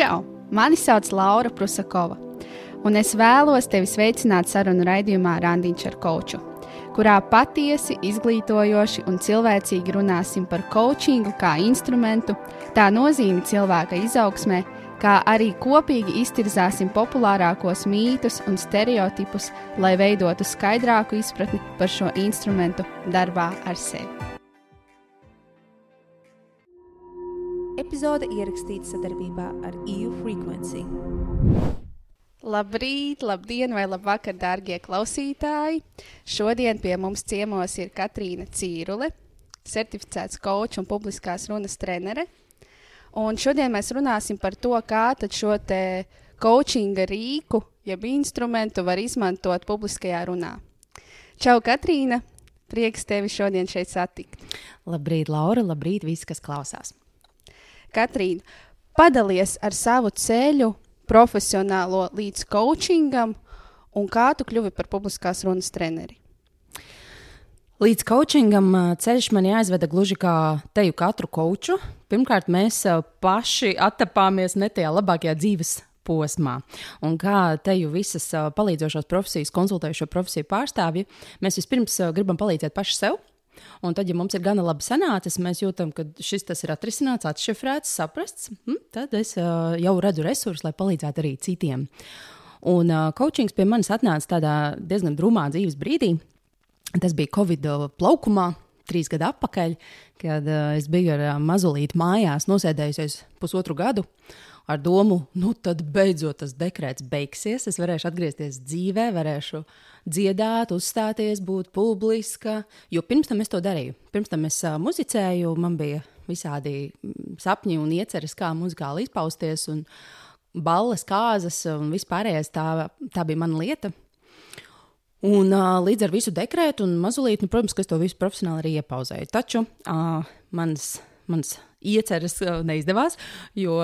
Čau! Mani sauc Laura Prusakova, un es vēlos tevi sveicināt sarunu raidījumā Randiņš ar Koču, kurā patiesi, izglītojoši un cilvēcīgi runāsim par coachingu kā instrumentu, tā nozīmi cilvēka izaugsmē, kā arī kopīgi iztirzāsim populārākos mītus un stereotipus, lai veidotu skaidrāku izpratni par šo instrumentu darbā ar sevi. Epizode ierakstīta sadarbībā ar EU Frequency. Labrīt, labdien, vai labvakar, darbie klausītāji! Šodien pie mums ciemos ir Katrīna Cīrule, certificēts kočs un publiskās runas trenere. Un šodien mēs runāsim par to, kā šo coachinga rīku, jeb instrumentu var izmantot publiskajā runā. Čau, Katrīna! Prieks tevi šodien šeit satikt. Labrīt, Laura! Labrīt, visi, kas klausās! Katrīna, padalies ar savu ceļu, profesionālo līdz coachingam, un kā tu kļuvi par publiskās runas treneri? Līdz coachingam ceļš man jāizveda gluži kā teju katru koču. Pirmkārt, mēs paši attapāmies ne tajā labākajā dzīves posmā. Un kā teju visas palīdzošās profesijas, konsultējušo profesiju pārstāvji, mēs vispirms gribam palīdzēt paši sev, Un tad, ja mums ir gana labi sanācis, mēs jūtam, ka šis ir atrisināts, atšifrēts, saprasts, hm, tad es uh, jau redzu resursus, lai palīdzētu arī citiem. Un uh, coachings pie manis atnāca tādā diezgan drūmā dzīves brīdī. Tas bija Covid plaukumā, trīs gadu atpakaļ, kad uh, es biju ar uh, mazulīti mājās, nosēdējusies pusotru gadu ar domu, nu tad beidzot tas dekrets beigsies, es varēšu atgriezties dzīvē, varēšu dziedāt, uzstāties, būt publiska. Jo pirms tam es to darīju. Pirms tam es uh, muzicēju, man bija visādi sapņi un ieceres, kā muzikāli izpausties, un balles, kāzas un vispārējais. Tā, tā bija mana lieta. Un, uh, līdz ar visu dekrētu un mazulīti, nu, protams, ka es to visu profesionāli arī iepauzēju. Taču uh, mans, mans ieceras neizdevās, jo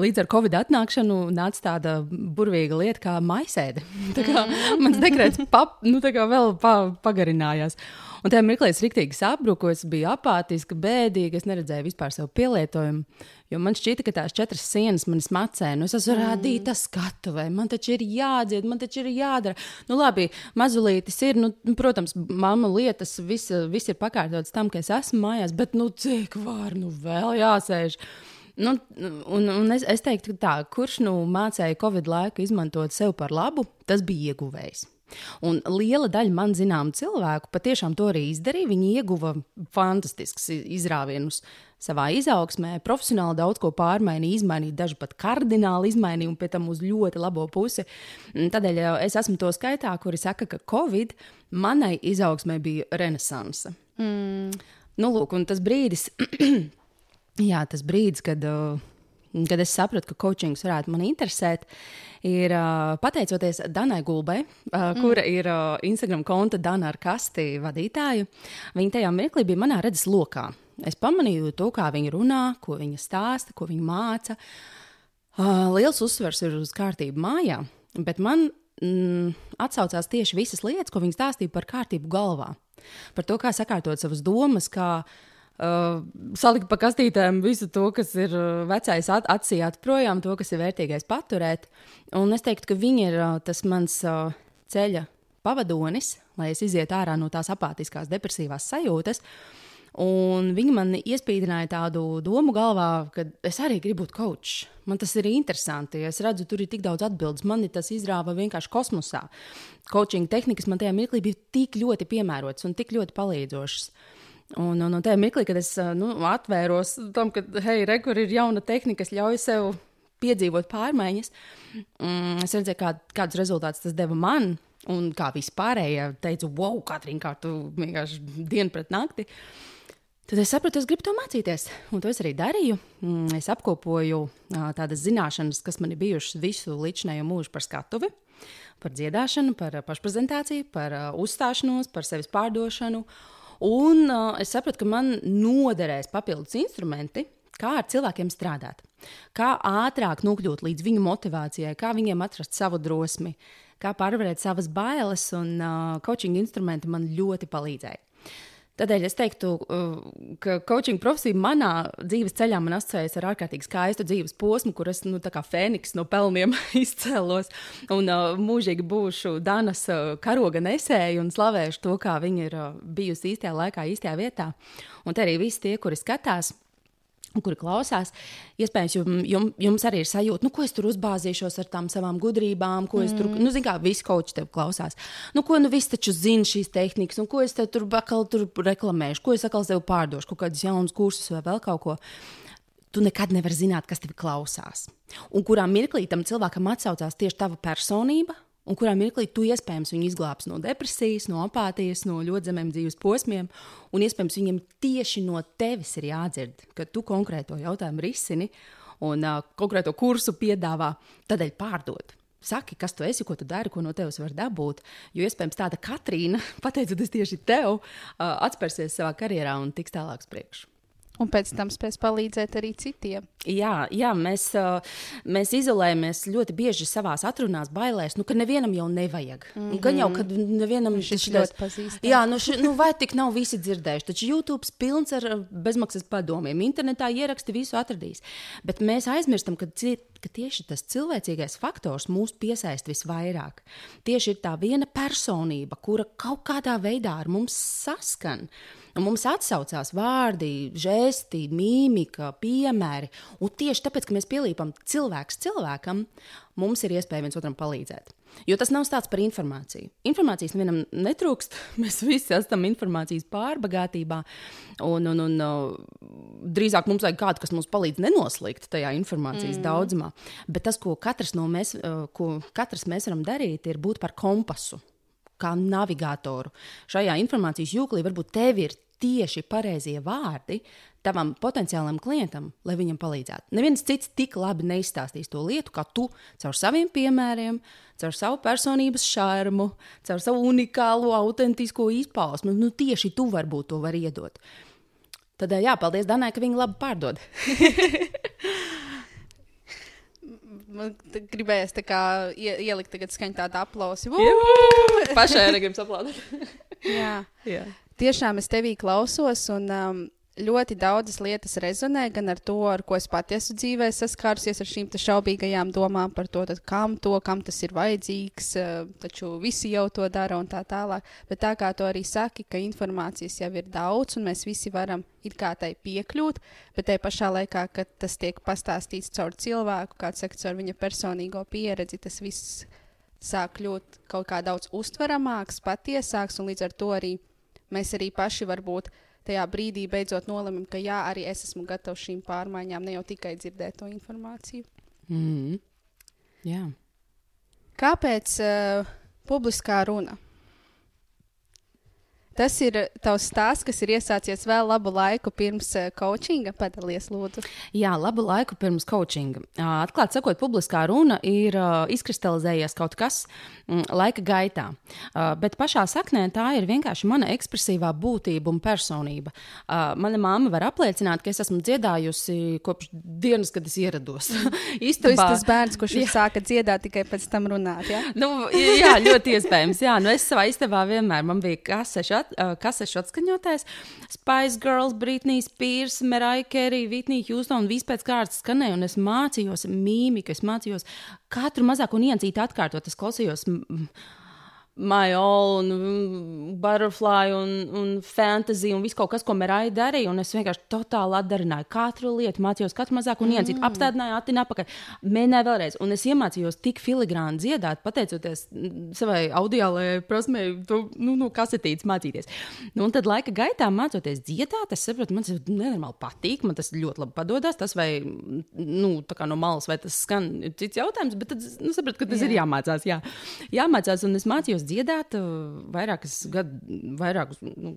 līdz ar covid atnākšanu nāca tāda burvīga lieta kā maisēde. tā kā mans dekrets pap, nu, vēl pa, pagarinājās. Un tajā mirklī es rīktīgi sabruku, es biju apātiska, bēdīga, es neredzēju vispār savu pielietojumu. Jo man šķita, ka tās četras sienas manis macē, nu es esmu mm. rādīta skatuve, man taču ir jādzied, man taču ir jādara. Nu labi, mazulītis ir, nu, nu protams, mamma lietas, viss, viss ir pakārtots tam, ka es esmu mājās, bet nu cik var, nu vēl jāsēž. Nu, un, un es, es teiktu, ka tā, kurš nu mācīja Covid laiku izmantot sev par labu, tas bija ieguvējs. Un liela daļa man zināmu cilvēku patiešām to arī izdarīja. Viņi ieguva fantastiskus izrāvienus savā izaugsmē, profesionāli daudz ko pārmainīja, izmainīja, daži pat kardināli izmainīja, un pēc tam uz ļoti labo pusi. Tādēļ es esmu to skaitā, kuri saka, ka Covid manai izaugsmē bija renesanse. Mm. Nu, lūk, un tas brīdis, jā, tas brīdis, kad. Uh, kad es sapratu, ka coachings varētu mani interesēt, ir uh, pateicoties Danai Gulbai, uh, mm. kura ir uh, Instagram konta Dana ar kasti vadītāja. Viņa tajā mirklī bija manā redzes lokā. Es pamanīju to, kā viņa runā, ko viņa stāsta, ko viņa māca. Uh, liels uzsvers ir uz kārtību mājā, bet man mm, atsaucās tieši visas lietas, ko viņa stāstīja par kārtību galvā. Par to, kā sakārtot savas domas, kā uh, Uh, salikt pa kastītēm visu to, kas ir vecais, at, atsijāt projām, to, kas ir vērtīgais paturēt. Un es teiktu, ka viņi ir uh, tas mans uh, ceļa pavadonis, lai es izietu ārā no tās apātiskās, depresīvās sajūtas. Un viņi man iespīdināja tādu domu galvā, ka es arī gribu būt kočs. Man tas ir interesanti. Es redzu, tur ir tik daudz atbildes. Man tas izrāva vienkārši kosmosā. Coaching tehnikas man tajā mirklī bija tik ļoti piemērotas un tik ļoti palīdzošas. Uh, Un, un, un tajā mirklī, kad es nu, atvēros tam, ka, hei, re, kur ir jauna tehnika, kas ļauj sev piedzīvot pārmaiņas, mm, es redzēju, kā, kādus rezultātus tas deva man. Un kā vispārējie teica, wow, Katrīna, kā tu vienkārši dienu pret nakti. Tad es sapratu, es gribu to mācīties. Un to es arī darīju. Mm, es apkopoju tādas zināšanas, kas man ir bijušas visu līdzinējo mūžu par skatuvi, par dziedāšanu, par pašprezentāciju, par uzstāšanos, par sevis pārdošanu. Un uh, es sapratu, ka man noderēs papildus instrumenti, kā ar cilvēkiem strādāt, kā ātrāk nokļūt līdz viņu motivācijai, kā viņiem atrast savu drosmi, kā pārvarēt savas bailes, un uh, coaching instrumenti man ļoti palīdzēja. Tādēļ es teiktu, uh, ka coaching profesija manā dzīves ceļā man asociējas ar ārkārtīgi skaistu dzīves posmu, kur es nu, kā fēniks no pelniem izcēlos un uh, mūžīgi būšu Danas uh, karoga nesēju un slavēšu to, kā viņa ir bijusi īstajā laikā, īstajā vietā. Un te arī visi tie, kuri skatās, kuri klausās, iespējams, jum, jum, jums arī ir sajūta, nu, ko es tur uzbāzīšos ar tām savām gudrībām, ko es tur, mm. nu, zinu, kā visi koči tev klausās. Nu, ko nu viss taču zina šīs tehnikas, un ko es tur bakal tur reklamēšu, ko es atkal tev pārdošu, kaut kādus jaunus kursus vai vēl kaut ko. Tu nekad nevari zināt, kas tev klausās. Un kurā mirklī tam cilvēkam atsaucās tieši tava personība, un kurā mirklī tu iespējams viņu izglābsi no depresijas, no apātijas, no ļoti zemiem dzīves posmiem, un iespējams viņam tieši no tevis ir jādzird, ka tu konkrēto jautājumu risini un uh, konkrēto kursu piedāvā, tādēļ pārdot. Saki, kas tu esi, ko tu dari, ko no tevis var dabūt. Jo iespējams tāda Katrīna, pateicoties tieši tev, uh, atspērsies savā karjerā un tiks tālāk uz priekšu. Un pēc tam spēs palīdzēt arī citiem. Jā, jā mēs, mēs izolējamies ļoti bieži savā atrunās, bailēs, nu, ka nevienam jau nevajag. Mm -hmm. Gan jau, ka nevienam šis ļoti pazīstams. Jā, nu, ši, nu, vai tik nav visi dzirdējuši. Taču YouTube pilns ar bezmaksas padomiem. Internetā ieraksti visu atradīs. Bet mēs aizmirstam, ka, ka tieši tas cilvēcīgais faktors mūs piesaista visvairāk. Tieši ir tā viena personība, kura kaut kādā veidā ar mums saskan. Un mums atsaucās vārdi, žesti, mīmika, piemēri. Un tieši tāpēc, ka mēs pielīpam cilvēks cilvēkam, mums ir iespēja viens otram palīdzēt. Jo tas nav stāsts par informāciju. Informācijas nevienam netrūkst. Mēs visi esam informācijas pārbagātībā. Un, un, un, drīzāk mums vajag kādu, kas mums palīdz nenoslīgt tajā informācijas mm. daudzumā. Bet tas, ko katrs, no mēs, ko katrs mēs varam darīt, ir būt par kompasu kā navigatoru. Šajā informācijas jūklī varbūt tev ir tieši pareizie vārdi tavam potenciālam klientam, lai viņam palīdzētu. Neviens cits tik labi neizstāstīs to lietu, kā tu caur saviem piemēriem, caur savu personības šarmu, caur savu unikālo, autentisko izpausmu. Nu, tieši tu varbūt to vari iedot. Tad, jā, paldies Danai, ka viņa labi pārdod. Man gribējās tā kā ielikt tagad skaņu tādu aplausu. Pašai arī gribas aplaudēt. jā. jā tiešām es tevī klausos. Un, um, ļoti daudzas lietas rezonē gan ar to, ar ko es pati esmu dzīvē saskārusies ar šīm šaubīgajām domām par to, tad, kam to, kam tas ir vajadzīgs. Uh, taču visi jau to dara un tā tālāk. Bet tā kā tu arī saki, ka informācijas jau ir daudz un mēs visi varam it kā tai piekļūt, bet te pašā laikā, kad tas tiek pastāstīts caur cilvēku, kāds saka, caur viņa personīgo pieredzi, tas viss sāk kļūt kaut kā daudz uztveramāks, patiesāks un līdz ar to arī mēs arī paši varbūt tajā brīdī beidzot nolemam, ka jā, arī es esmu gatavs šīm pārmaiņām, ne jau tikai dzirdēt to informāciju. Mm. Jā. Kāpēc uh, publiskā runa? Tas ir tavs stāsts, kas ir iesācies vēl labu laiku pirms uh, coachinga. Padalies, lūdzu. Jā, labu laiku pirms coachinga. Atklāti sakot, publiskā runa ir izkristalizējies kaut kas mm, laika gaitā. Bet pašā saknē tā ir vienkārši mana ekspresīvā būtība un personība. Mana mamma var apliecināt, ka es esmu dziedājusi kopš dienas, kad es ierados. Īstenībā tas ir tas bērns, kurš sāka dziedāt tikai pēc tam runāt. Ja? nu, jā, ļoti iespējams. Jā, nu es savā istabā vienmēr man bija kaseša at, uh, kasešu atskaņotājs. Spice Girls, Britney Spears, Mariah Carey, Whitney Houston, viss pēc kārtas skanēja, un es mācījos mīmiku, es mācījos katru mazāko niansīti atkārtot. Es klausījos. Mm, All, un mm, Butterfly, un, un Fantasy, un viss kaut kas, ko Mērāja darīja. Un es vienkārši totāli atdarināju katru lietu, mācījos katru mazāko mm. niansīti, apstādināju, attīnu apakaļ, mēģināju vēlreiz. Un es iemācījos tik filigrāni dziedāt, pateicoties mm, savai audiālajai prasmei, to nu, nu, kasetītes mācīties. Nu, un tad laika gaitā mācoties dziedāt, es saprotu, man tas nenormāli patīk, man tas ļoti labi padodas. Tas vai nu, no malas, vai tas skan, ir cits jautājums, bet tad nu, saprotu, ka tas jā. ir jāmācās. Jā. Jāmācās, un es mācījos mācījos dziedāt vairākus gadus, vairākus, nu,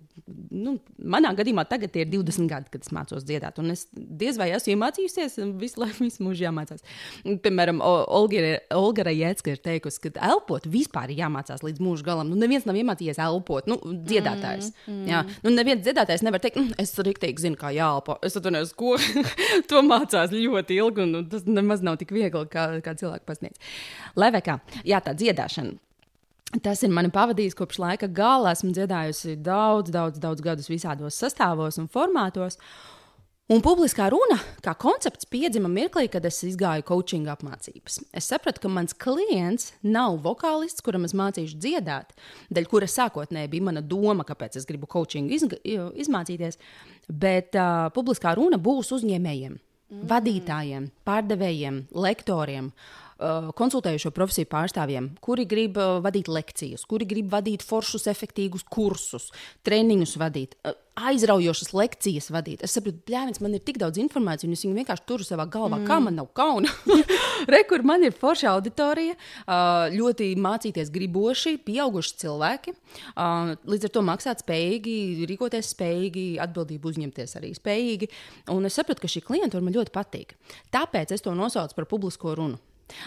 nu, manā gadījumā tagad ir 20 gadi, kad es mācos dziedāt. Un es diez vai esmu iemācījusies, visu laiku, visu mūžu jāmācās. Piemēram, Olga Rajecka ir teikusi, ka elpot vispār ir jāmācās līdz mūža galam. Nu, neviens nav iemācījies elpot, nu, dziedātājs. Mm, mm. Jā, nu, neviens dziedātājs nevar teikt, mm, es rīktīgi zinu, kā jāelpo. Es atvainojos, ko to mācās ļoti ilgi, un, un tas nemaz nav tik viegli, kā, kā cilvēki pasniedz. Lai vai kā, jā, tā dziedāšana Tas ir mani pavadījis kopš laika gala. Esmu dziedājusi daudz, daudz, daudz gadus visādos sastāvos un formātos. Un publiskā runa kā koncepts piedzima mirklī, kad es gāju coaching apmācības. Es sapratu, ka mans klients nav vokālists, kuram es mācīšu dziedāt, dēļ kura sākotnēji bija mana doma, kāpēc es gribu coaching izga, izmācīties, bet uh, publiskā runa būs uzņēmējiem, mm. vadītājiem, pārdevējiem, lektoriem. Uh, konsultējušo profesiju pārstāvjiem, kuri grib uh, vadīt lekcijas, kuri grib vadīt foršus, efektīvus kursus, treniņus vadīt, uh, aizraujošas lekcijas vadīt. Es saprotu, bļāvis, man ir tik daudz informācijas, un es viņu vienkārši turu savā galvā, mm. kā man nav kauna. Rekur, man ir forša auditorija, ļoti mācīties griboši, pieauguši cilvēki, līdz ar to maksāt spējīgi, rīkoties spējīgi, atbildību uzņemties arī spējīgi. Un es saprotu, ka šī klientūra man ļoti patīk. Tāpēc es to nosaucu par publisko runu.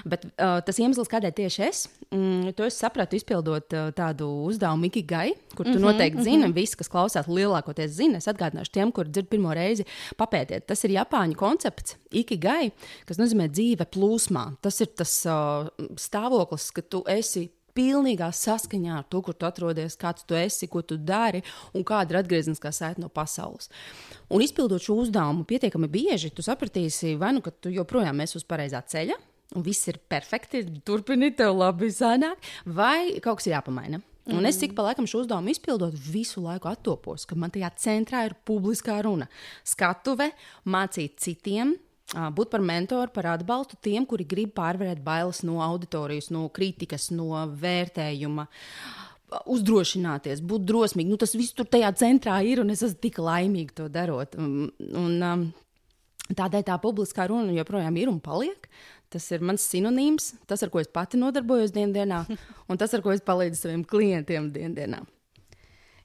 Bet uh, tas iemesls, kādēļ tieši es, mm, to es sapratu, izpildot uh, tādu uzdevumu Ikigai, kur tu mm -hmm, noteikti zini, mm -hmm. visi, kas klausās, lielākoties zina. Es atgādināšu tiem, kuri dzird pirmo reizi, papētiet. Tas ir Japāņu koncepts Ikigai, kas nozīmē dzīve plūsmā. Tas ir tas uh, stāvoklis, ka tu esi pilnīgā saskaņā ar to, kur tu atrodies, kāds tu esi, ko tu dari un kāda ir atgriezniskā saite no pasaules. Un izpildot šo uzdevumu pietiekami bieži, tu sapratīsi, vai nu ka tu joprojām esi uz pareizā ceļa, un viss ir perfekti, turpini, tev labi sanāk, vai kaut kas ir jāpamaina. Mm. Un es cik pa laikam šo uzdevumu izpildot, visu laiku attopos, ka man tajā centrā ir publiskā runa. Skatuve, mācīt citiem, būt par mentoru, par atbalstu tiem, kuri grib pārvarēt bailes no auditorijas, no kritikas, no vērtējuma. Uzdrošināties, būt drosmīgam. Nu, tas viss tur tajā centrā ir, un es esmu tik laimīga to darot. Un, un, tādēļ tā publiskā runa joprojām ir un paliek. Tas ir mans sinonīms, tas, ar ko es pati nodarbojos dienā, un tas, ar ko es palīdzu saviem klientiem dienā.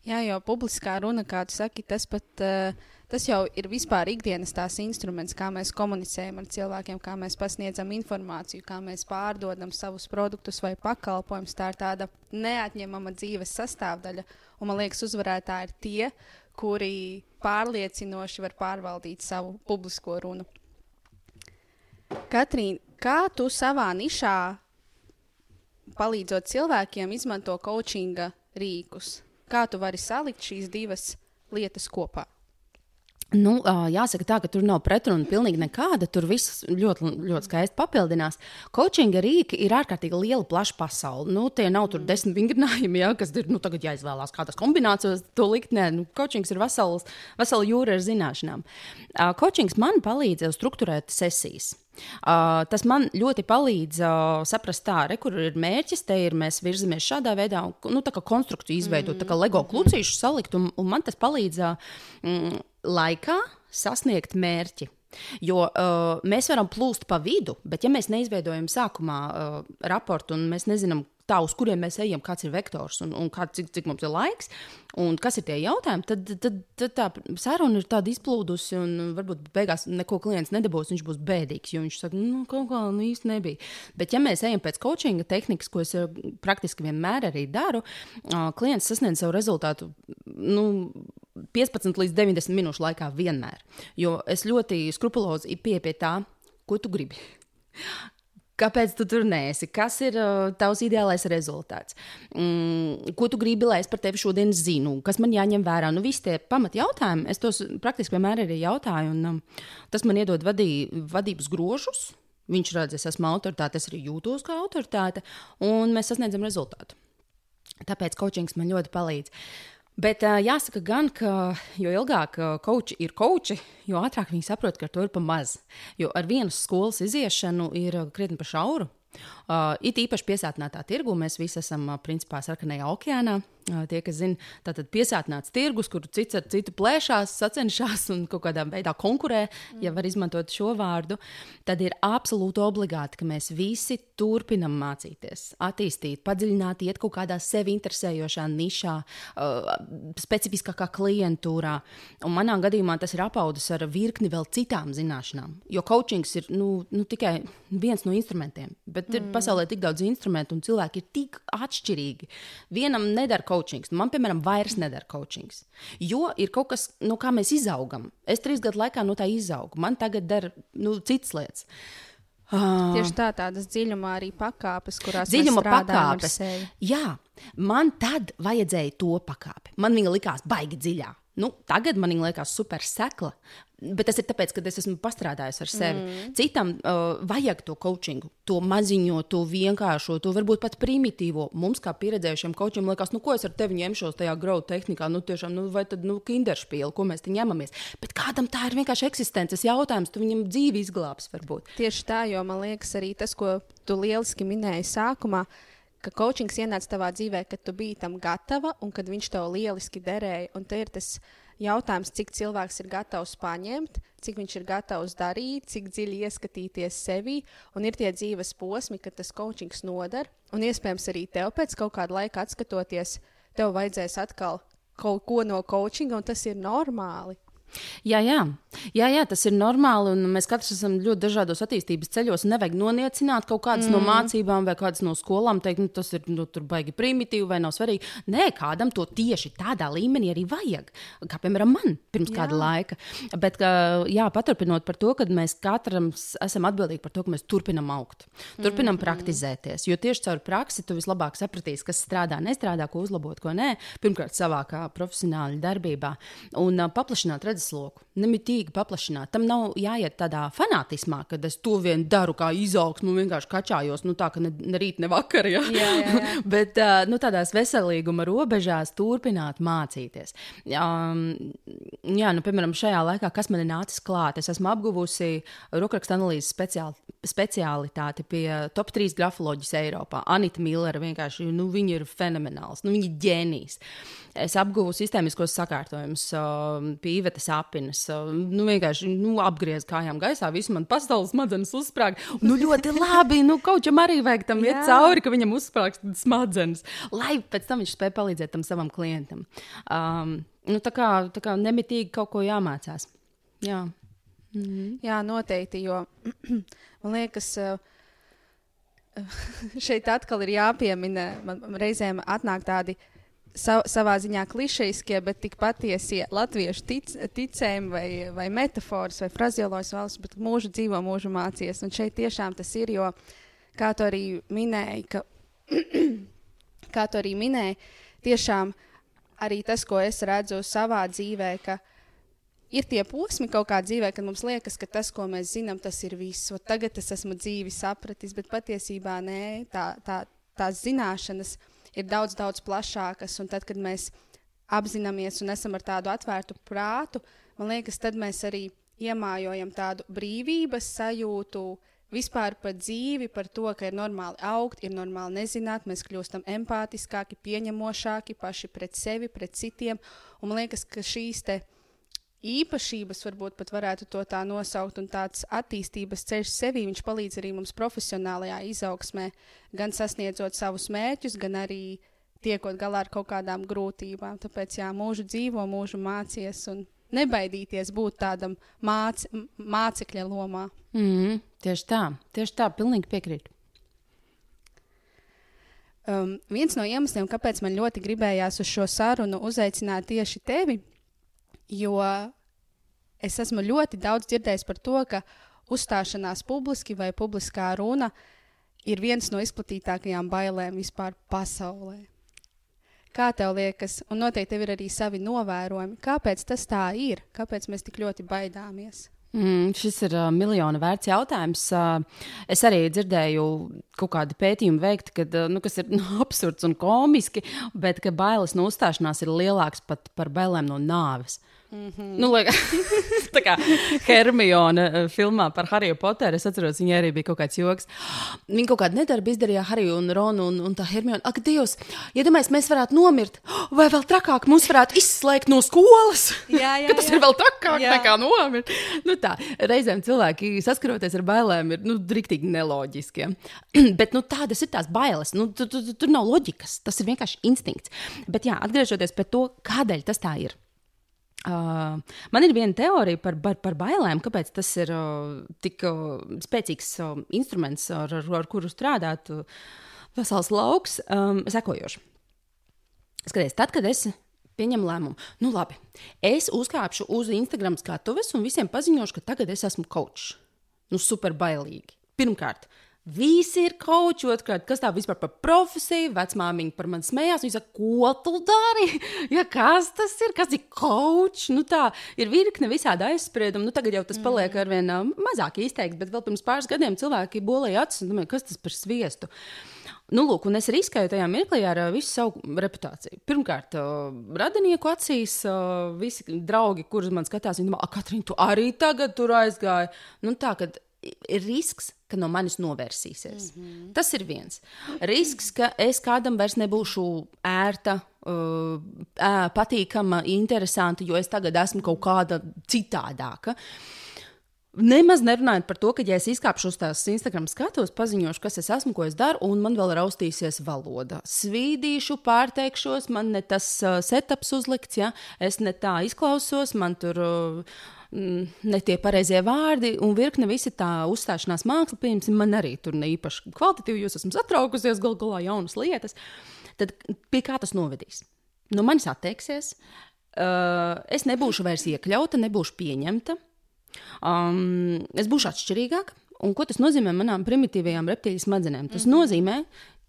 Jā, jau publiskā runa, kā tu saki, tas pat. Uh, tas jau ir vispār ikdienas tās instruments, kā mēs komunicējam ar cilvēkiem, kā mēs pasniedzam informāciju, kā mēs pārdodam savus produktus vai pakalpojumus. Tā ir tāda neatņemama dzīves sastāvdaļa. Un man liekas, uzvarētāji ir tie, kuri pārliecinoši var pārvaldīt savu publisko runu. Katrīna, Kā tu savā nišā, palīdzot cilvēkiem, izmanto coachinga rīkus? Kā tu vari salikt šīs divas lietas kopā? Nu, jāsaka, tā, ka tur nav pretruna pilnīgi nekāda. Tur viss ļoti, ļoti skaisti papildinās. Coachinga rīki ir ārkārtīgi liela, plaša pasaule. Nu, tie nav tur desmit vingrinājumi, ja, kas ir nu, jāizvēlās, kādas kombinācijas to likt. Nē, nu, coachings ir vesels, vesela jūra ar zināšanām. Coachings man palīdz struktūrēt sesijas. Uh, tas man ļoti palīdz uh, saprast, tā, re, kur ir mērķis. Te ir mēs virzamies šādā veidā, un nu, tā kā konstrukciju izveidot, mm. tā kā LEGO mhm. klucīšu salikt, un, un man tas palīdz uh, mm, laikā sasniegt mērķi. Jo uh, mēs varam plūst pa vidu, bet ja mēs neizveidojam sākumā uh, raportu un mēs nezinām, tā, uz kuriem mēs ejam, kāds ir vektors un, un kā, cik, cik mums ir laiks, un kas ir tie jautājumi, tad, tad, tad tā saruna ir tāda izplūdusi, un varbūt beigās neko klients nedabūs, viņš būs bēdīgs, jo viņš saka, nu, kaut kā nu, īsti nebija. Bet, ja mēs ejam pēc coachinga tehnikas, ko es praktiski vienmēr arī daru, klients sasniedz savu rezultātu. Nu, 15 līdz 90 minūšu laikā vienmēr. Jo es ļoti skrupulozi pieeju pie tā, ko tu gribi. Kāpēc tu tur nesi? Kas ir uh, tavs ideālais rezultāts? Mm, ko tu gribi, lai es par tevi šodien zinu? Kas man jāņem vērā? Nu, visi tie pamat jautājumi, es tos praktiski vienmēr arī jautāju, un um, tas man iedod vadī, vadības grožus. Viņš redz, es esmu autoritāte, es arī jūtos kā autoritāte, un mēs sasniedzam rezultātu. Tāpēc coachings man ļoti palīdz. Bet uh, jāsaka, gan, ka jo ilgāk koči ir koči, jo ātrāk viņi saprot, ka to ir pa maz. Jo ar vienas skolas iziešanu ir krietni pa šauru. Uh, it īpaši piesātinātā tirgu mēs visi esam uh, principā sarkanajā okeānā. Uh, tie, kas zina, tātad piesātināts tirgus, kur cits ar citu plēšās, sacenšas un kaut kādā veidā konkurē, mm. ja var izmantot šo vārdu, tad ir absolūti obligāti, ka mēs visi turpinam mācīties, attīstīt, padziļināt, iet kaut kādā sevi interesējošā nišā, uh, specifiskākā klientūrā. Un manā gadījumā tas ir apaudis ar virkni vēl citām zināšanām. Jo coachings ir nu, nu, tikai viens no instrumentiem. Bet mm. ir pasaulē tik daudz instrumentu, un cilvēki ir tik atšķirīgi. Vienam nedara coachings, man, piemēram, vairs nedara coachings. Jo ir kaut kas, no kā mēs izaugam. Es trīs gadu laikā no tā izaugu. Man tagad dara nu, citas lietas. Uh, Tieši tā, tādas dziļumā arī pakāpes, kurās Dziļuma pakāpes. Jā, man tad vajadzēja to pakāpi. Man viņa likās baigi dziļā. Nu, tagad man viņa liekas super sekla. Bet tas ir tāpēc, ka es esmu pastrādājis ar sevi. Mm. Citam uh, vajag to coachingu, to maziņo, to vienkāršo, to varbūt pat primitīvo. Mums, kā pieredzējušiem coachiem, liekas, nu, ko es ar tevi ņemšos tajā graudu tehnikā, nu, tiešām, nu, vai tad, nu, kinderšpīli, ko mēs te ņemamies. Bet kādam tā ir vienkārši eksistences jautājums, tu viņam dzīvi izglābs, varbūt. Tieši tā, jo man liekas, arī tas, ko tu lieliski minēji sākumā, ka coachings ienāca tavā dzīvē, kad tu biji tam gatava un kad viņš tev lieliski derēja. Un te ir tas jautājums, cik cilvēks ir gatavs paņemt, cik viņš ir gatavs darīt, cik dziļi ieskatīties sevi. Un ir tie dzīves posmi, kad tas coachings noder. Un iespējams arī tev pēc kaut kāda laika atskatoties, tev vajadzēs atkal kaut ko no coachinga, un tas ir normāli. Jā, jā. jā, jā, tas ir normāli. Mēs katrs esam ļoti dažādos attīstības ceļos. Nevajag noniecināt kaut kādas mm. no mācībām vai kādas no skolām, teikt, nu, tas ir nu, baigi primitīvi vai nav svarīgi. Nē, kādam to tieši tādā līmenī arī vajag. Kā piemēram man pirms jā. kāda laika. Bet, ka, jā, paturpinot par to, ka mēs katram s- esam atbildīgi par to, ka mēs turpinam augt, turpinam mm. praktizēties. Jo tieši caur praksi tu vislabāk sapratīsi, kas strādā, nestrādā, ko uzlabot, ko nē. Pirmkārt, savā kā profesionāla darbībā un uh, paplašināt redzesloku. Nemitīgi paplašināt. Tam nav jāiet tādā fanātismā, kad es to vien daru kā izaugsmu, vienkārši kačājos, nu tā, ka ne, ne rīt, ne vakar. Ja? Jā, jā, jā. Bet uh, nu, tādās veselīguma robežās turpināt mācīties. Um, jā, nu, piemēram, šajā laikā, kas man ir nācis klāt, es esmu apguvusi rokrakstu analīzes speciāli, speciālitāti pie top 3 grafoloģijas Eiropā. Anita Millera vienkārši, nu, viņa ir fenomenāls, nu, viņa ir ģēnijs. Es apguvu sistēmiskos sakārtojumus uh, pie Ivetas apinas. Uh, nu, vienkārši nu, apgriezu kājām gaisā, visu man pastāvus smadzenes uzsprāga. Nu, ļoti labi, nu, kaut kam arī vajag tam iet Jā. cauri, ka viņam uzsprāgst smadzenes, lai pēc tam viņš spēj palīdzēt tam savam klientam. Um, nu, tā, kā, tā kā nemitīgi kaut ko jāmācās. Jā. Jā, noteikti, jo man liekas, eh, šeit atkal ir jāpiemina, man reizēm atnāk tādi sa savā ziņā klišejiskie, bet tik patiesie latviešu tic ticējumi vai, vai metafors vai frazioloģijas valsts, bet mūžu dzīvo, mūžu mācies. Un šeit tiešām tas ir, jo, kā tu arī minēji, ka, kā tu arī minēji, tiešām arī tas, ko es redzu savā dzīvē, ka ir tie posmi kaut kā dzīvē, kad mums liekas, ka tas, ko mēs zinām, tas ir viss. Tagad es esmu dzīvi sapratis, bet patiesībā nē, tā, tā, tās zināšanas ir daudz, daudz plašākas. Un tad, kad mēs apzināmies un esam ar tādu atvērtu prātu, man liekas, tad mēs arī iemājojam tādu brīvības sajūtu. Vispār par dzīvi, par to, ka ir normāli augt, ir normāli nezināt, mēs kļūstam empātiskāki, pieņemošāki paši pret sevi, pret citiem. Un man liekas, ka šīs te īpašības, varbūt pat varētu to tā nosaukt, un tāds attīstības ceļš sevī, viņš palīdz arī mums profesionālajā izaugsmē, gan sasniedzot savus mērķus, gan arī tiekot galā ar kaut kādām grūtībām. Tāpēc, jā, mūžu dzīvo, mūžu mācies un nebaidīties būt tādam māc, mācekļa lomā. Mm, tieši tā, tieši tā, pilnīgi piekrītu. Um, viens no iemesliem, kāpēc man ļoti gribējās uz šo sarunu uzaicināt tieši tevi, jo es esmu ļoti daudz dzirdējis par to, ka uzstāšanās publiski vai publiskā runa ir viens no izplatītākajām bailēm vispār pasaulē. Kā tev liekas, un noteikti tev ir arī savi novērojumi, kāpēc tas tā ir, kāpēc mēs tik ļoti baidāmies? Mm, šis ir uh, miljonu vērts jautājums. Uh, es arī dzirdēju kaut kādu pētījumu veikt, kad, uh, nu, kas ir nu, absurds un komiski, bet ka bailes no uzstāšanās ir lielākas pat par bailēm no nāves. Mm -hmm. nu, lai, tā kā Hermione uh, filmā par Hariju Poteru, es atceros, viņai arī bija kaut kāds joks. Viņa kaut kādu nedarbu izdarīja Hariju un Ronu, un, un tā Hermione, ak, Dievs, iedomājieties, mēs varētu nomirt, vai vēl trakāk, mūs varētu izslēgt no skolas. Jā, jā, Ka tas jā. ir vēl trakāk Jā. nekā nomirt. Nu, tā, reizēm cilvēki saskaroties ar bailēm ir nu, rīktīgi neloģiski. Bet nu, tādas ir tās bailes. Nu, tur, tur, tur nav loģikas. Tas ir vienkārši instinkts. Bet jā, atgriežoties pie to, kādēļ tas tā ir. Uh, man ir viena teorija par, par, par bailēm, kāpēc tas ir uh, tik uh, spēcīgs uh, instruments, ar, ar, ar kuru strādāt. Uh, vesels lauks, um, sekojoši. Skaties, tad, kad es pieņemu lēmumu, nu labi, es uzkāpšu uz Instagram skatuves un visiem paziņošu, ka tagad es esmu coach. Nu, super bailīgi. Pirmkārt, Visi ir koči, otrkārt, kas tā vispār par profesiju, vecmāmiņa par mani smējās. Viņa saka, ko tu dari? Ja, kas tas ir? Kas ir koči? Nu, tā ir virkne visādi aizspriedumi. Nu, tagad jau tas paliek ar vien uh, mazāk izteikts, bet vēl pirms pāris gadiem cilvēki bolēja acis un domāja, kas tas par sviestu. Nu, lūk, un es riskēju tajā mirklī ar uh, visu savu reputāciju. Pirmkārt, uh, radinieku acīs, uh, visi draugi, kurus man skatās, viņi domā, Katrīna, tu arī tagad tur aizgāji. Nu, tā, kad ir risks, ka no manis novērsīsies. Mm -hmm. Tas ir viens. Risks, ka es kādam vairs nebūšu ērta, uh, patīkama, interesanta, jo es tagad esmu kaut kāda citādāka. Nemaz nerunājot par to, ka, ja es izkāpšu uz tās Instagram skatos, paziņošu, kas es esmu, ko es daru, un man vēl raustīsies valoda. Svīdīšu, pārteikšos, man ne tas uh, setups uzlikts, ja es ne tā izklausos, man tur. Uh, ne tie pareizie vārdi, un virkne visi tā uzstāšanās māksla, piemēram, man arī tur ne īpaši kvalitatīvi, jūs esat satraukusies, gal galā jaunas lietas. Tad pie kā tas novedīs? No manis atteiksies, uh, es nebūšu vairs iekļauta, nebūšu pieņemta, um, es būšu atšķirīgāka. Un ko tas nozīmē manām primitīvajām reptīļu smadzenēm? Tas mm -hmm. nozīmē,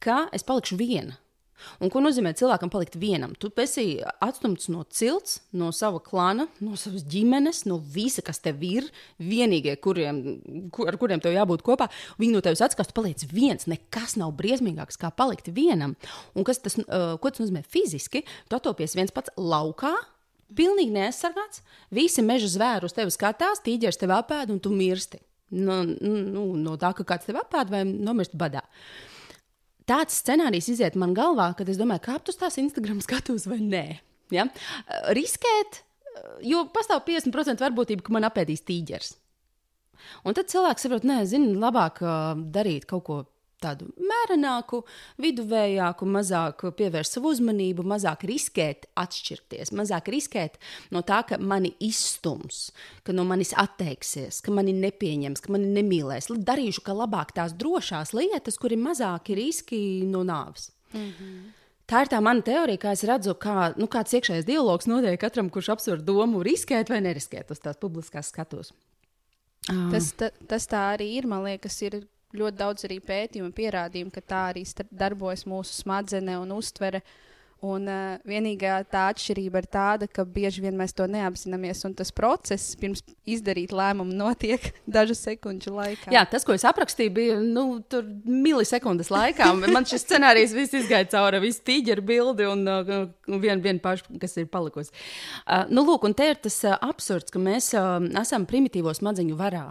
ka es palikšu viena. Un ko nozīmē cilvēkam palikt vienam? Tu esi atstumts no cilts, no sava klāna, no savas ģimenes, no visa, kas tev ir. Vienīgie, kuriem, kur, ar kuriem tev jābūt kopā, viņi no tevis atskatās, tu paliec viens. Nekas nav briesmīgāks kā palikt vienam. Un kas tas, uh, ko tas nozīmē fiziski? Tu atopies viens pats laukā. Pilnīgi neaizsargāts. Visi meža zvēri uz tevi skatās, tīģeris tev apēd un tu mirsti. No, nu, no tā, ka kāds tev apēd vai nomirst badā. Uh, tāds scenārijs iziet man galvā, kad es domāju, kāpt uz tās Instagram skatos vai nē. Ja? Riskēt, jo pastāv 50% varbūtība, ka man apēdīs tīģeris. Un tad cilvēks saprot, nē, zini, labāk uh, darīt kaut ko tādu mērenāku, viduvējāku, mazāk pievērst savu uzmanību, mazāk riskēt, atšķirties, mazāk riskēt no tā, ka mani izstums, ka no manis atteiksies, ka mani nepieņems, ka mani nemīlēs. Darīšu, ka labāk tās drošās lietas, kur ir mazāki riski no nāves. Mm -hmm. Tā ir tā mana teorija, kā es redzu, kā, nu, kāds iekšējais dialogs notiek katram, kurš apsver domu riskēt vai neriskēt uz tās publiskās skatuves. Tas, ta, tas tā arī ir. Man liekas, ir ļoti daudz arī pētījumu pierādījumu, ka tā arī darbojas mūsu smadzenes un uztvere. Un uh, vienīgā tā atšķirība ir tāda, ka bieži vien mēs to neapzināmies, un tas process pirms izdarīt lēmumu notiek dažu sekundžu laikā. Jā, tas, ko es aprakstīju, bija nu, milisekundes laikā. Man šis scenārijs viss izgāja cauri, visu tīģeru bildi un uh, vienu vien pašu, kas ir palikusi. Uh, nu, lūk, un te ir tas uh, absurds, ka mēs uh, esam primitīvo smadzeņu varā.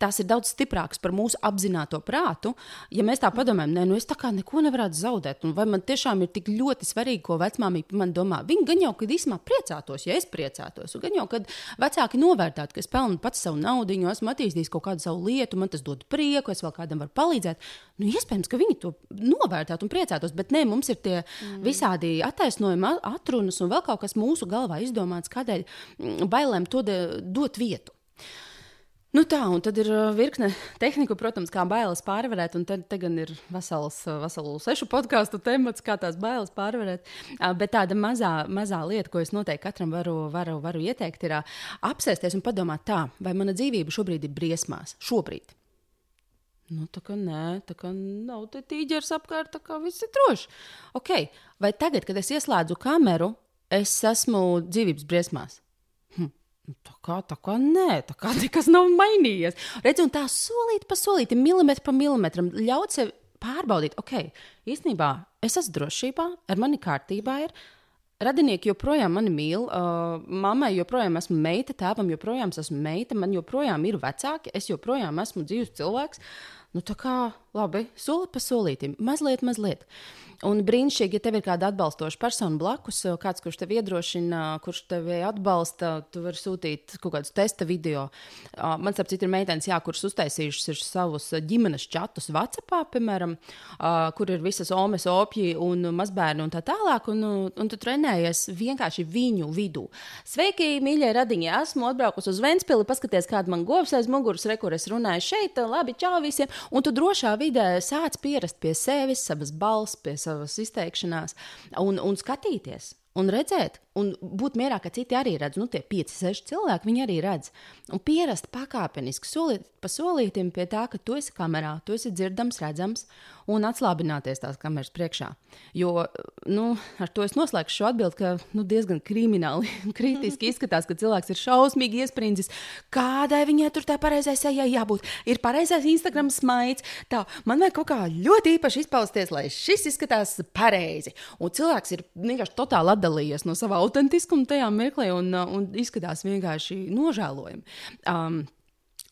Tās ir daudz stiprākas par mūsu apzināto prātu. Ja mēs tā padomājam, nē, nu es tā kā neko nevarētu zaudēt, vai man tiešām ir tik ļoti svarīgi, ko vecmāmiņa par mani domā. Viņa gan jau, kad īsumā priecātos, ja es priecātos, gan jau, kad vecāki novērtētu, ka es pelnu pats savu naudu, esmu attīstījis kaut kādu savu lietu, man tas dod prieku, es vēl kādam varu palīdzēt. Nu, iespējams, ka viņi to novērtētu un priecātos, bet nē, mums ir tie mm. visādi attaisnojumi, atrunas un vēl kaut kas mūsu galvā izdomāts, kādēļ mm, bailēm to dot vietu. Nu tā, un tad ir uh, virkne tehniku, protams, kā bailes pārvarēt. Un tad gan ir vesels, uh, veselu sešu podkāstu temats, kā tās bailes pārvarēt. Uh, bet tāda mazā, mazā lieta, ko es noteikti katram varu, varu, varu ieteikt, ir apsēsties un padomāt, tā, vai mana dzīvība šobrīd ir briesmās. Šobrīd. Nu, tā kā nē, tā kā nav te tīģeris apkārt, tā kā viss ir droši. Okay. Vai tagad, kad es ieslēdzu kameru, es esmu dzīvības briesmās? Nu, tā kā, tā kā nē, tā kā nekas nav mainījies. Redzi, un tā solīt pa solītam, milimetru pa milimetram ļaut sev pārbaudīt, ok, īstenībā es esmu drošībā, ar mani kārtībā ir. Radinieki joprojām mani mīl, uh, mammai joprojām esmu meita, tēvam joprojām esmu meita, man joprojām ir vecāki, es joprojām esmu dzīves cilvēks. Nu, tā kā labi, soli pa solītam, mazliet, mazliet. Uh, Un brīnišķīgi, ja tev ir kāda atbalstoša persona blakus, kāds, kurš tev iedrošina, kurš tevi atbalsta, tu vari sūtīt kaut kādus testa video. Man, starp citu, ir meitenes, jā, kuras uztaisījušas savus ģimenes čatus WhatsApp, piemēram, kur ir visas omes, opji un mazbērni un tā tālāk. Un, un tu trenējies vienkārši viņu vidū. Sveiki, mīļie radiņi! Esmu atbraukusi uz Ventspili, paskaties, kāda man govs aiz muguras, re, kur es runāju šeit, labi, čau visiem! Un tu drošā vidē sāc pierast pie sevis, savas balss, pie savas savas izteikšanās, un, un skatīties. un redzēt, un būt mierā, ka citi arī redz, nu, tie 5, 6 cilvēki, viņi arī redz. Un pierast pakāpeniski, solīt pa solītam pie tā, ka tu esi kamerā, tu esi dzirdams, redzams, un atslābināties tās kameras priekšā. Jo, nu, ar to es noslēgšu šo atbildi, ka nu, diezgan krimināli, kritiski izskatās, ka cilvēks ir šausmīgi iesprūdis. Kādai viņai tur tā pareizai sejai jābūt? Ir pareizais Instagram smaids. Tā, man vajag kaut kā ļoti īpaši izpausties, lai šis izskatās pareizi. Un cilvēks ir vienkārši totāli atdalījies no sava autentiskuma tajā mirklī un, un izskatās vienkārši nožēlojami. Um,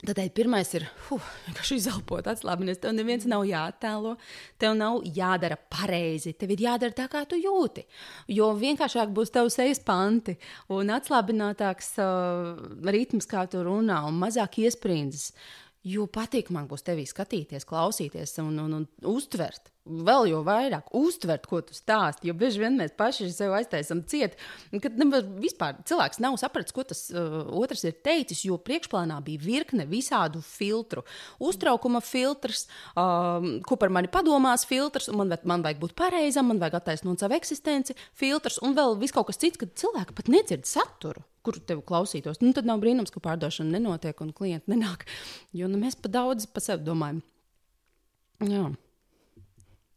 Tādēļ pirmais ir vienkārši izelpot, atslābināties. Tev neviens nav jāattēlo, tev nav jādara pareizi. Tev ir jādara tā, kā tu jūti. Jo vienkāršāk būs tavs sejas panti un atslābinātāks uh, ritms, kā tu runā, un mazāk iesprūdis. Jo patīkamāk būs tevī skatīties, klausīties un, un, un uztvert. Vēl jau vairāk uztvert, ko tu stāsti. Jo bieži vien mēs paši sev aiztaisām ciet, kad vispār cilvēks nav sapratis, ko tas uh, otrs ir teicis. Jo priekšplānā bija virkne visādu filtru. Uztraukuma filtrs, um, ko par mani padomās filtrs, un man, man vajag būt pareizam, man vajag attaisnot savu eksistenci, filtrs, un vēl viss kaut kas cits, kad cilvēki pat nedzird saturu kuru tevi klausītos. Nu, tad nav brīnums, ka pārdošana nenotiek un klienti nenāk. Jo nu, mēs pa daudz par sevi domājam. Jā.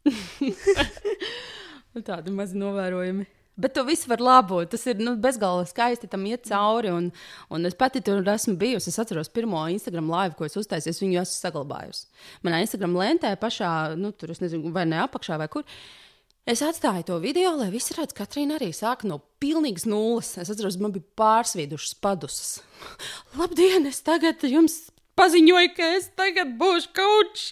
Tādi mazi novērojumi. Bet to visu var labot. Tas ir nu, bezgalīgi skaisti tam iet cauri. Un, un es pati tur esmu bijusi. Es atceros pirmo Instagram live, ko es uztaisīju. Es viņu esmu saglabājusi. Manā Instagram lentē pašā, nu, tur es nezinu, vai ne apakšā vai kur. Es atstāju to video, lai visi redz, ka Katrīna arī sāk no pilnīgas nulles. Es atceros, man bija pārsvīdušas padusas. Labdien, es tagad jums paziņoju, ka es tagad būšu kaučs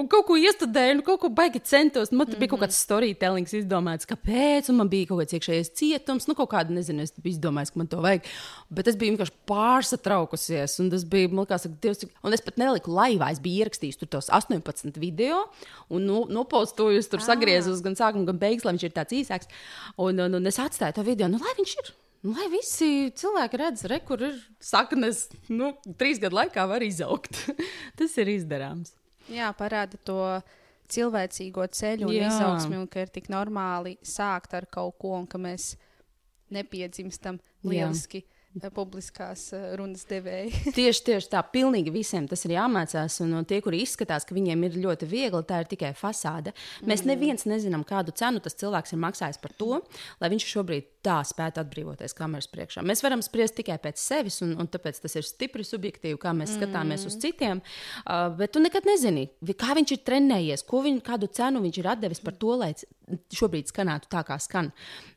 un kaut ko iestudēju, un kaut ko baigi centos. Man mm -hmm. bija kaut kāds storytellings izdomāts, kāpēc, un man bija kaut kāds iekšējais cietums, nu kaut kāda, nezinu, es biju izdomājis, ka man to vajag. Bet es biju vienkārši pārsatraukusies, un tas bija, man liekas, Dievs, cik... un es pat neliku laivā, es biju ierakstījis tur tos 18 video, un nu, nopostujus tur sagriezus gan sākumu, gan beigas, lai viņš ir tāds īsāks. Un, un, un es atstāju to video, nu lai viņš ir. Lai visi cilvēki redz, re, kur ir saknes, nu, trīs gadu laikā var izaugt. Tas ir izdarāms. Jā, parāda to cilvēcīgo ceļu un Jā. izaugsmi, un ka ir tik normāli sākt ar kaut ko, un ka mēs nepiedzimstam lieliski. Jā publiskās eh, runas devēji. tieši, tieši tā, pilnīgi visiem tas ir jāmācās. Un, un tie, kuri izskatās, ka viņiem ir ļoti viegli, tā ir tikai fasāde. Mēs mm. neviens nezinām, kādu cenu tas cilvēks ir maksājis par to, lai viņš šobrīd tā spētu atbrīvoties kameras priekšā. Mēs varam spriest tikai pēc sevis, un, un tāpēc tas ir stipri subjektīvi, kā mēs skatāmies mm. uz citiem. Uh, bet tu nekad nezini, kā viņš ir trenējies, viņ, kādu cenu viņš ir devis par to, lai šobrīd skanētu tā, kā skan.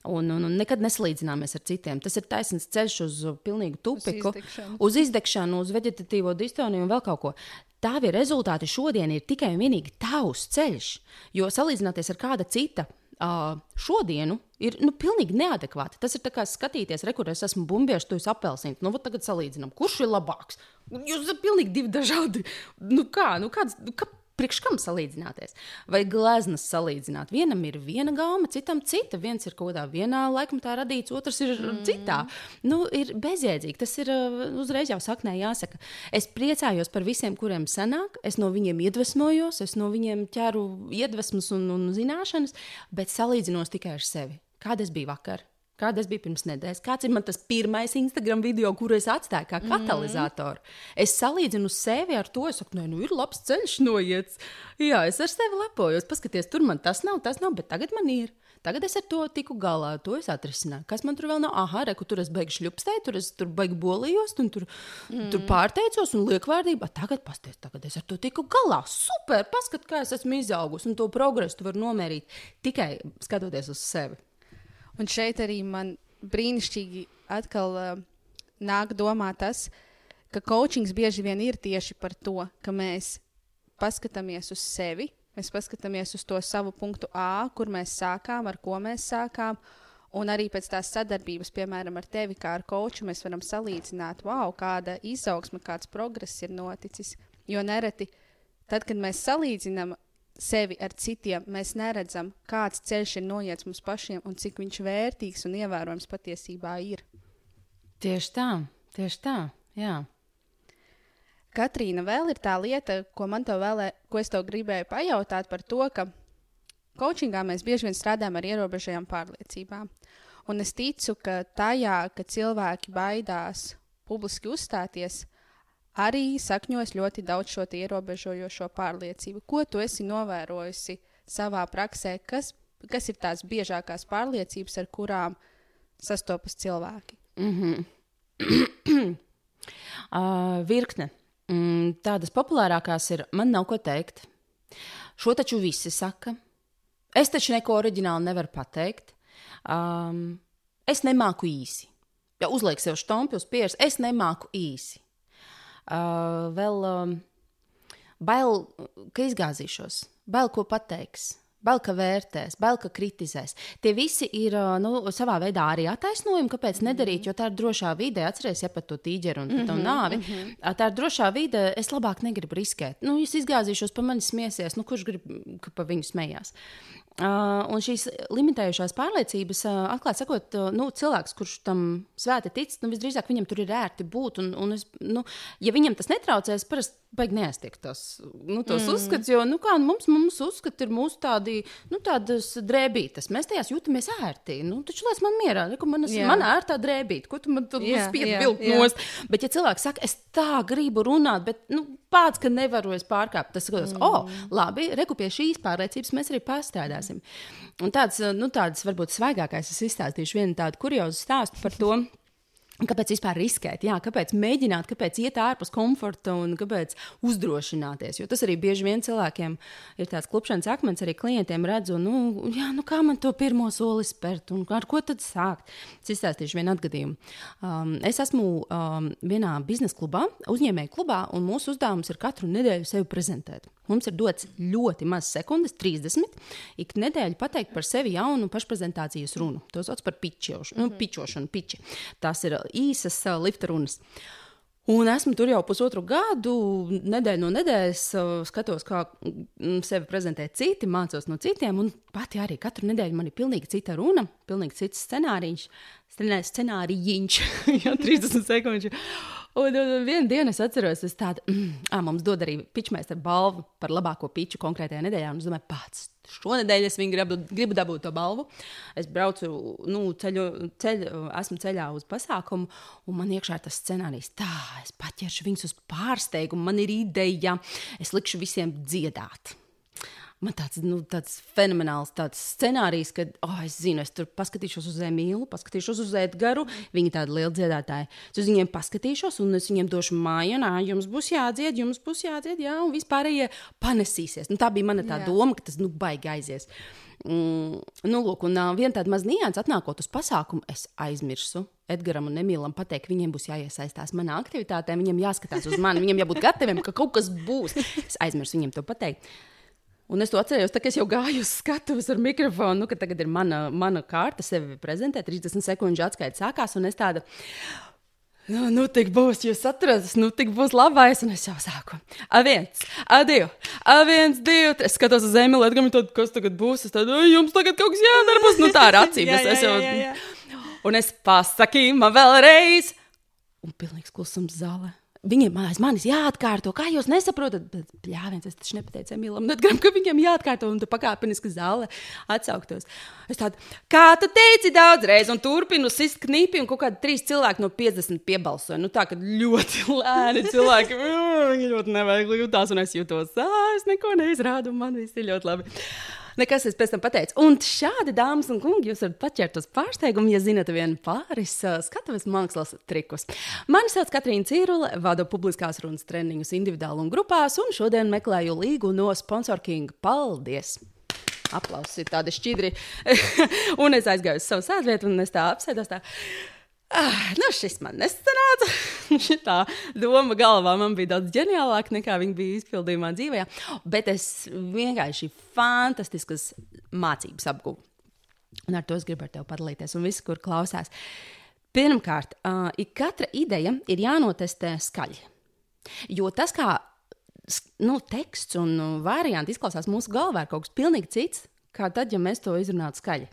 Un, un, un nekad nesalīdzināmies ar citiem. Tas ir taisnīgs ceļš uz pilnīgu tupiku, uz izdegšanu, uz, izdegšanu, uz vegetatīvo distoniju un vēl kaut ko. Tavi rezultāti šodien ir tikai un vienīgi tavs ceļš, jo salīdzināties ar kāda cita uh, šodienu ir nu, pilnīgi neadekvāti. Tas ir kā skatīties, re, kur es esmu bumbiešu, tu esi apelsīns. Nu, tagad salīdzinām, kurš ir labāks. Jūs esat pilnīgi divi dažādi. Nu, kā, nu, kāds, nu, kā, priekš kam salīdzināties? Vai gleznas salīdzināt? Vienam ir viena gauma, citam cita. Viens ir kaut kādā vienā laikmatā radīts, otrs ir mm. citā. Nu, ir bezjēdzīgi. Tas ir uh, uzreiz jau saknē jāsaka. Es priecājos par visiem, kuriem sanāk. Es no viņiem iedvesmojos, es no viņiem ķeru iedvesmas un, un zināšanas, bet salīdzinos tikai ar sevi. Kāda es biju vakar? Kāda es biju pirms nedēļas? Kāds ir tas pirmais Instagram video, kuru es atstāju kā mhm. katalizatoru? Mm. Es salīdzinu sevi ar to, es saku, nē, nu ir labs ceļš noiets. Jā, es ar sevi lepojos. Paskaties, tur man tas nav, tas nav, bet tagad man ir. Tagad es ar to tiku galā, to es atrisināju. Kas man tur vēl nav? Ah, reku, tur es beigšu šļupstēt, tur es tur beigu bolījos, un tur, mm. tur pārteicos un liekvārdībā. Tagad, pasties, tagad es ar to tiku galā. Super, paskat, kā es esmu izaugusi, un to progresu var nomērīt tikai skatoties uz sevi. Un šeit arī man brīnišķīgi atkal uh, nāk domā tas, ka coachings bieži vien ir tieši par to, ka mēs paskatāmies uz sevi, mēs paskatāmies uz to savu punktu A, kur mēs sākām, ar ko mēs sākām. Un arī pēc tās sadarbības, piemēram, ar tevi, kā ar koču, mēs varam salīdzināt, wow, kāda izaugsme, kāds progress ir noticis. Jo nereti, tad, kad mēs salīdzinām sevi ar citiem, mēs neredzam, kāds ceļš ir noiets mums pašiem un cik viņš vērtīgs un ievērojams patiesībā ir. Tieši tā, tieši tā. Jā. Katrīna, vēl ir tā lieta, ko man te vēlē, ko es tev gribēju pajautāt par to, ka coachingā mēs bieži vien strādājam ar ierobežojām pārliecībām. Un es ticu, ka tajā, ka cilvēki baidās publiski uzstāties, arī sakņos ļoti daudz šo ierobežojošo pārliecību. Ko tu esi novērojusi savā praksē? Kas, kas ir tās biežākās pārliecības, ar kurām sastopas cilvēki? Mm -hmm. uh, virkne. Mm, tādas populārākās ir, man nav ko teikt. Šo taču visi saka. Es taču neko oriģināli nevaru pateikt. Um, es nemāku īsi. Ja uzliek sev štompi uz pieres, es nemāku īsi. Uh, vēl um, bail, ka izgāzīšos, bail ko pateiks. Bail, ka vērtēs, bail, ka kritizēs. Tie visi ir nu, savā veidā arī attaisnojumi, kāpēc mm -hmm. nedarīt, jo tā ir drošā vide. Atcerieties, ja par to tīģeru un mm -hmm, nāvi. Mm -hmm. Tā ir drošā vide, es labāk negribu riskēt. Nu, es izgāzīšos, pa mani smiesies, nu, kurš grib, ka pa viņu smējās. Uh, un šīs limitējošās pārliecības, uh, atklāti sakot, uh, nu, cilvēks, kurš tam svēti tic, nu, visdrīzāk viņam tur ir ērti būt. Un, un es, nu, ja viņam tas netraucēs, parasti baigi neaiztiek tos, nu, tos mm. uzskats, jo nu, kā, mums, mums uzskati ir mūsu tādi, nu, tādas drēbītas. Mēs tajās jūtamies ērti. Nu, taču lai man mierā, ne, man, man ērtā drēbīta, ko tu man tur yeah, spied yeah, vilkt nost. Bet, ja cilvēks saka, es tā gribu runāt, bet, nu, pats, ka nevaru es pārkāpt, tas ir, mm. oh, labi, reku pie šīs pārliecības mēs arī pārstrādāsim. Un tāds, nu, tāds varbūt svaigākais es izstāstīšu vienu tādu kuriozu stāstu par to. Kāpēc vispār riskēt? Jā, kāpēc mēģināt, kāpēc iet ārpus komforta un kāpēc uzdrošināties? Jo tas arī bieži vien cilvēkiem ir tāds klupšanas akmens, arī klientiem redzu, nu, jā, nu kā man to pirmo soli spērt un ar ko tad sākt. Es izstāstīšu vienu atgadījumu. Um, es esmu um, vienā biznesa klubā, uzņēmēju klubā, un mūsu uzdevums ir katru nedēļu sevi prezentēt. Mums ir dots ļoti maz sekundes, 30. Ik nedēļu pateikt par sevi jaunu pašprezentācijas runu. To sauc par pičošanu, mm -hmm. nu, pičošanu, piči. Tas ir īsas lifta runas. Un esmu tur jau pusotru gadu, nedēļu no nedēļas skatos, kā mm, sevi prezentē citi, mācos no citiem. Un pati arī katru nedēļu man ir pilnīgi cita runa, pilnīgi cits scenārijs. Scenārijs, jau 30 sekundes. Un, un, un vienā dienā es atceros, ka tāda, mm, ah, mums dod arī pičmēsta balvu par labāko piču konkrētajā nedēļā. Un es domāju, pats, šonadēļ es gribu, gribu dabūt to balvu. Es braucu, nu, ceļu, ceļu, esmu ceļā uz pasākumu, un man iekšā ir tas scenārijs. Tā, es paķeršu viņus uz pārsteigumu, man ir ideja, es likšu visiem dziedāt man tāds, nu, tāds fenomenāls tāds scenārijs, ka, oh, es zinu, es tur paskatīšos uz Emīlu, paskatīšos uz Edgars. Viņi tādi lieli dziedātāji. Es uz viņiem paskatīšos, un es viņiem došu mājienā, jums būs jādzied, jums būs jādzied, jā, un vispārējie panesīsies. Nu, tā bija mana tā jā. doma, ka tas nu, baigi aizies. Mm, nu, lūk, un viena tāda maza nianses, atnākot uz pasākumu, es aizmirsu. Edgars un Emīlam pateikt, viņiem būs jāiesaistās manā aktivitātē, viņiem jāskatās uz mani, viņiem jābūt gataviem, ka kaut kas būs. Es aizmirsu viņiem to pateikt. Un es to atceros, tā, ka es jau gāju uz skatuves ar mikrofonu, nu, ka tagad ir mana, mana kārta sevi prezentēt. 30 sekundžu atskaita sākās, un es tādu. Nu, nu, tik būs, jūs atradat, nu, tik būs labais, un es jau sāku. A viens, a divi, a viens, divi. Es skatos uz Emīlu, Edgars, tad, kas tagad būs. Es tādu, jums tagad kaut kas jādara, būs, nu, tā ir acīm. jā, jā, jā, jā, jā. Un es pasakimu man vēlreiz, un pilnīgs klusums zālē. Viņiem aiz manis jāatkārto, kā jūs nesaprotat. Bet, pļāviens, es taču nepateicu Emīlam, Nedgram, ka viņam jāatkārto un tu pakāpeniski zāle atsauktos. Es tādu, kā tu teici daudzreiz, un turpinu sist knipi, un kaut kādi trīs cilvēki no 50 piebalsoja. Nu tā, ka ļoti lēni cilvēki, viņi ļoti neveikli jutās, un es jūtos, ah, es neko neizrādu, man viss ir ļoti labi. Nekas es pēc tam pateicu. Un šādi, dāmas un kungi, jūs varat paķert uz pārsteigumu, ja zinat vienu pāris skatuves mākslas trikus. Mani sauc Katrīna Cīrule, vadu publiskās runas treniņus individuāli un grupās, un šodien meklēju līgu no Sponsor King. Paldies! Aplausi tādi šķidri. un es aizgāju uz savu sēdvietu, un es tā apsēdos. Tā. Ah, nu, šis man nesanāca. Tā doma galvā man bija daudz ģeniālāka nekā viņa bija izpildījumā dzīvē. Bet es vienkārši fantastiskas mācības apguvu. Un ar to es gribu ar tevi padalīties, un visi, kur klausās. Pirmkārt, uh, katra ideja ir jānotestē skaļi. Jo tas, kā nu, teksts un varianti izklausās mūsu galvā, ir kaut kas pilnīgi cits, kā tad, ja mēs to izrunātu skaļi.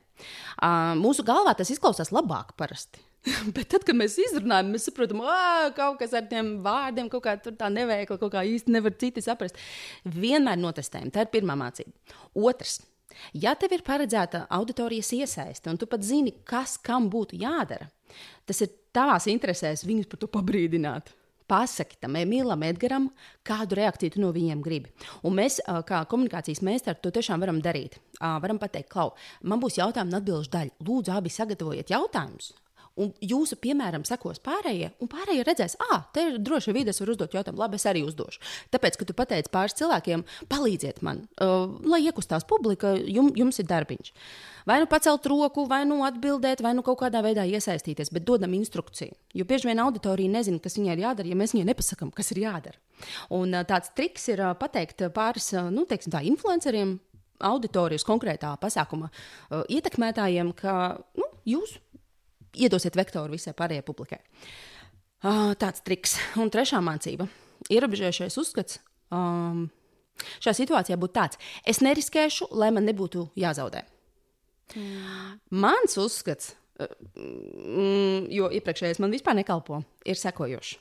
Uh, mūsu galvā tas izklausās labāk parasti. Bet tad, kad mēs izrunājam, mēs saprotam, ka kaut kas ar tiem vārdiem kaut kā tā neveikli, kaut kā īsti nevar citi saprast. Vienmēr notestējam. Tā ir pirmā mācība. Otrs. Ja tev ir paredzēta auditorijas iesaiste, un tu pat zini, kas kam būtu jādara, tas ir tavās interesēs viņus par to pabrīdināt. Pasaki tam Emīlam, Edgars, kādu reakciju tu no viņiem gribi. Un mēs, kā komunikācijas meistari, to tiešām varam darīt. Varam pateikt, Klau, man būs jautājuma un atbildžu daļa. Lūdzu, abi sagatavojiet jautājumus. Un jūsu piemēram sekos pārējie, un pārējie redzēs, ah, te ir droši vidi, es varu uzdot jautājumu, labi, es arī uzdošu. Tāpēc, ka tu pateici pāris cilvēkiem, palīdziet man, uh, lai iekustās publika, jum, jums ir darbiņš. Vai nu pacelt roku, vai nu atbildēt, vai nu kaut kādā veidā iesaistīties, bet dodam instrukciju. Jo bieži vien auditorija nezina, kas viņai ir jādara, ja mēs viņai nepasakām, kas ir jādara. Un uh, tāds triks ir uh, pateikt pāris, uh, nu, teiksim tā, influenceriem, auditorijas konkrētā pasākuma uh, ietekmētājiem, ka nu, jūs iedosiet vektoru visai pārējai publikai. Uh, tāds triks. Un trešā mācība - ierobežojušais uzskats. Um, šajā situācijā būtu tāds, es neriskēšu, lai man nebūtu jāzaudē. Mm. Mans uzskats, mm, jo iepriekšējais man vispār nekalpo, ir sekojošs.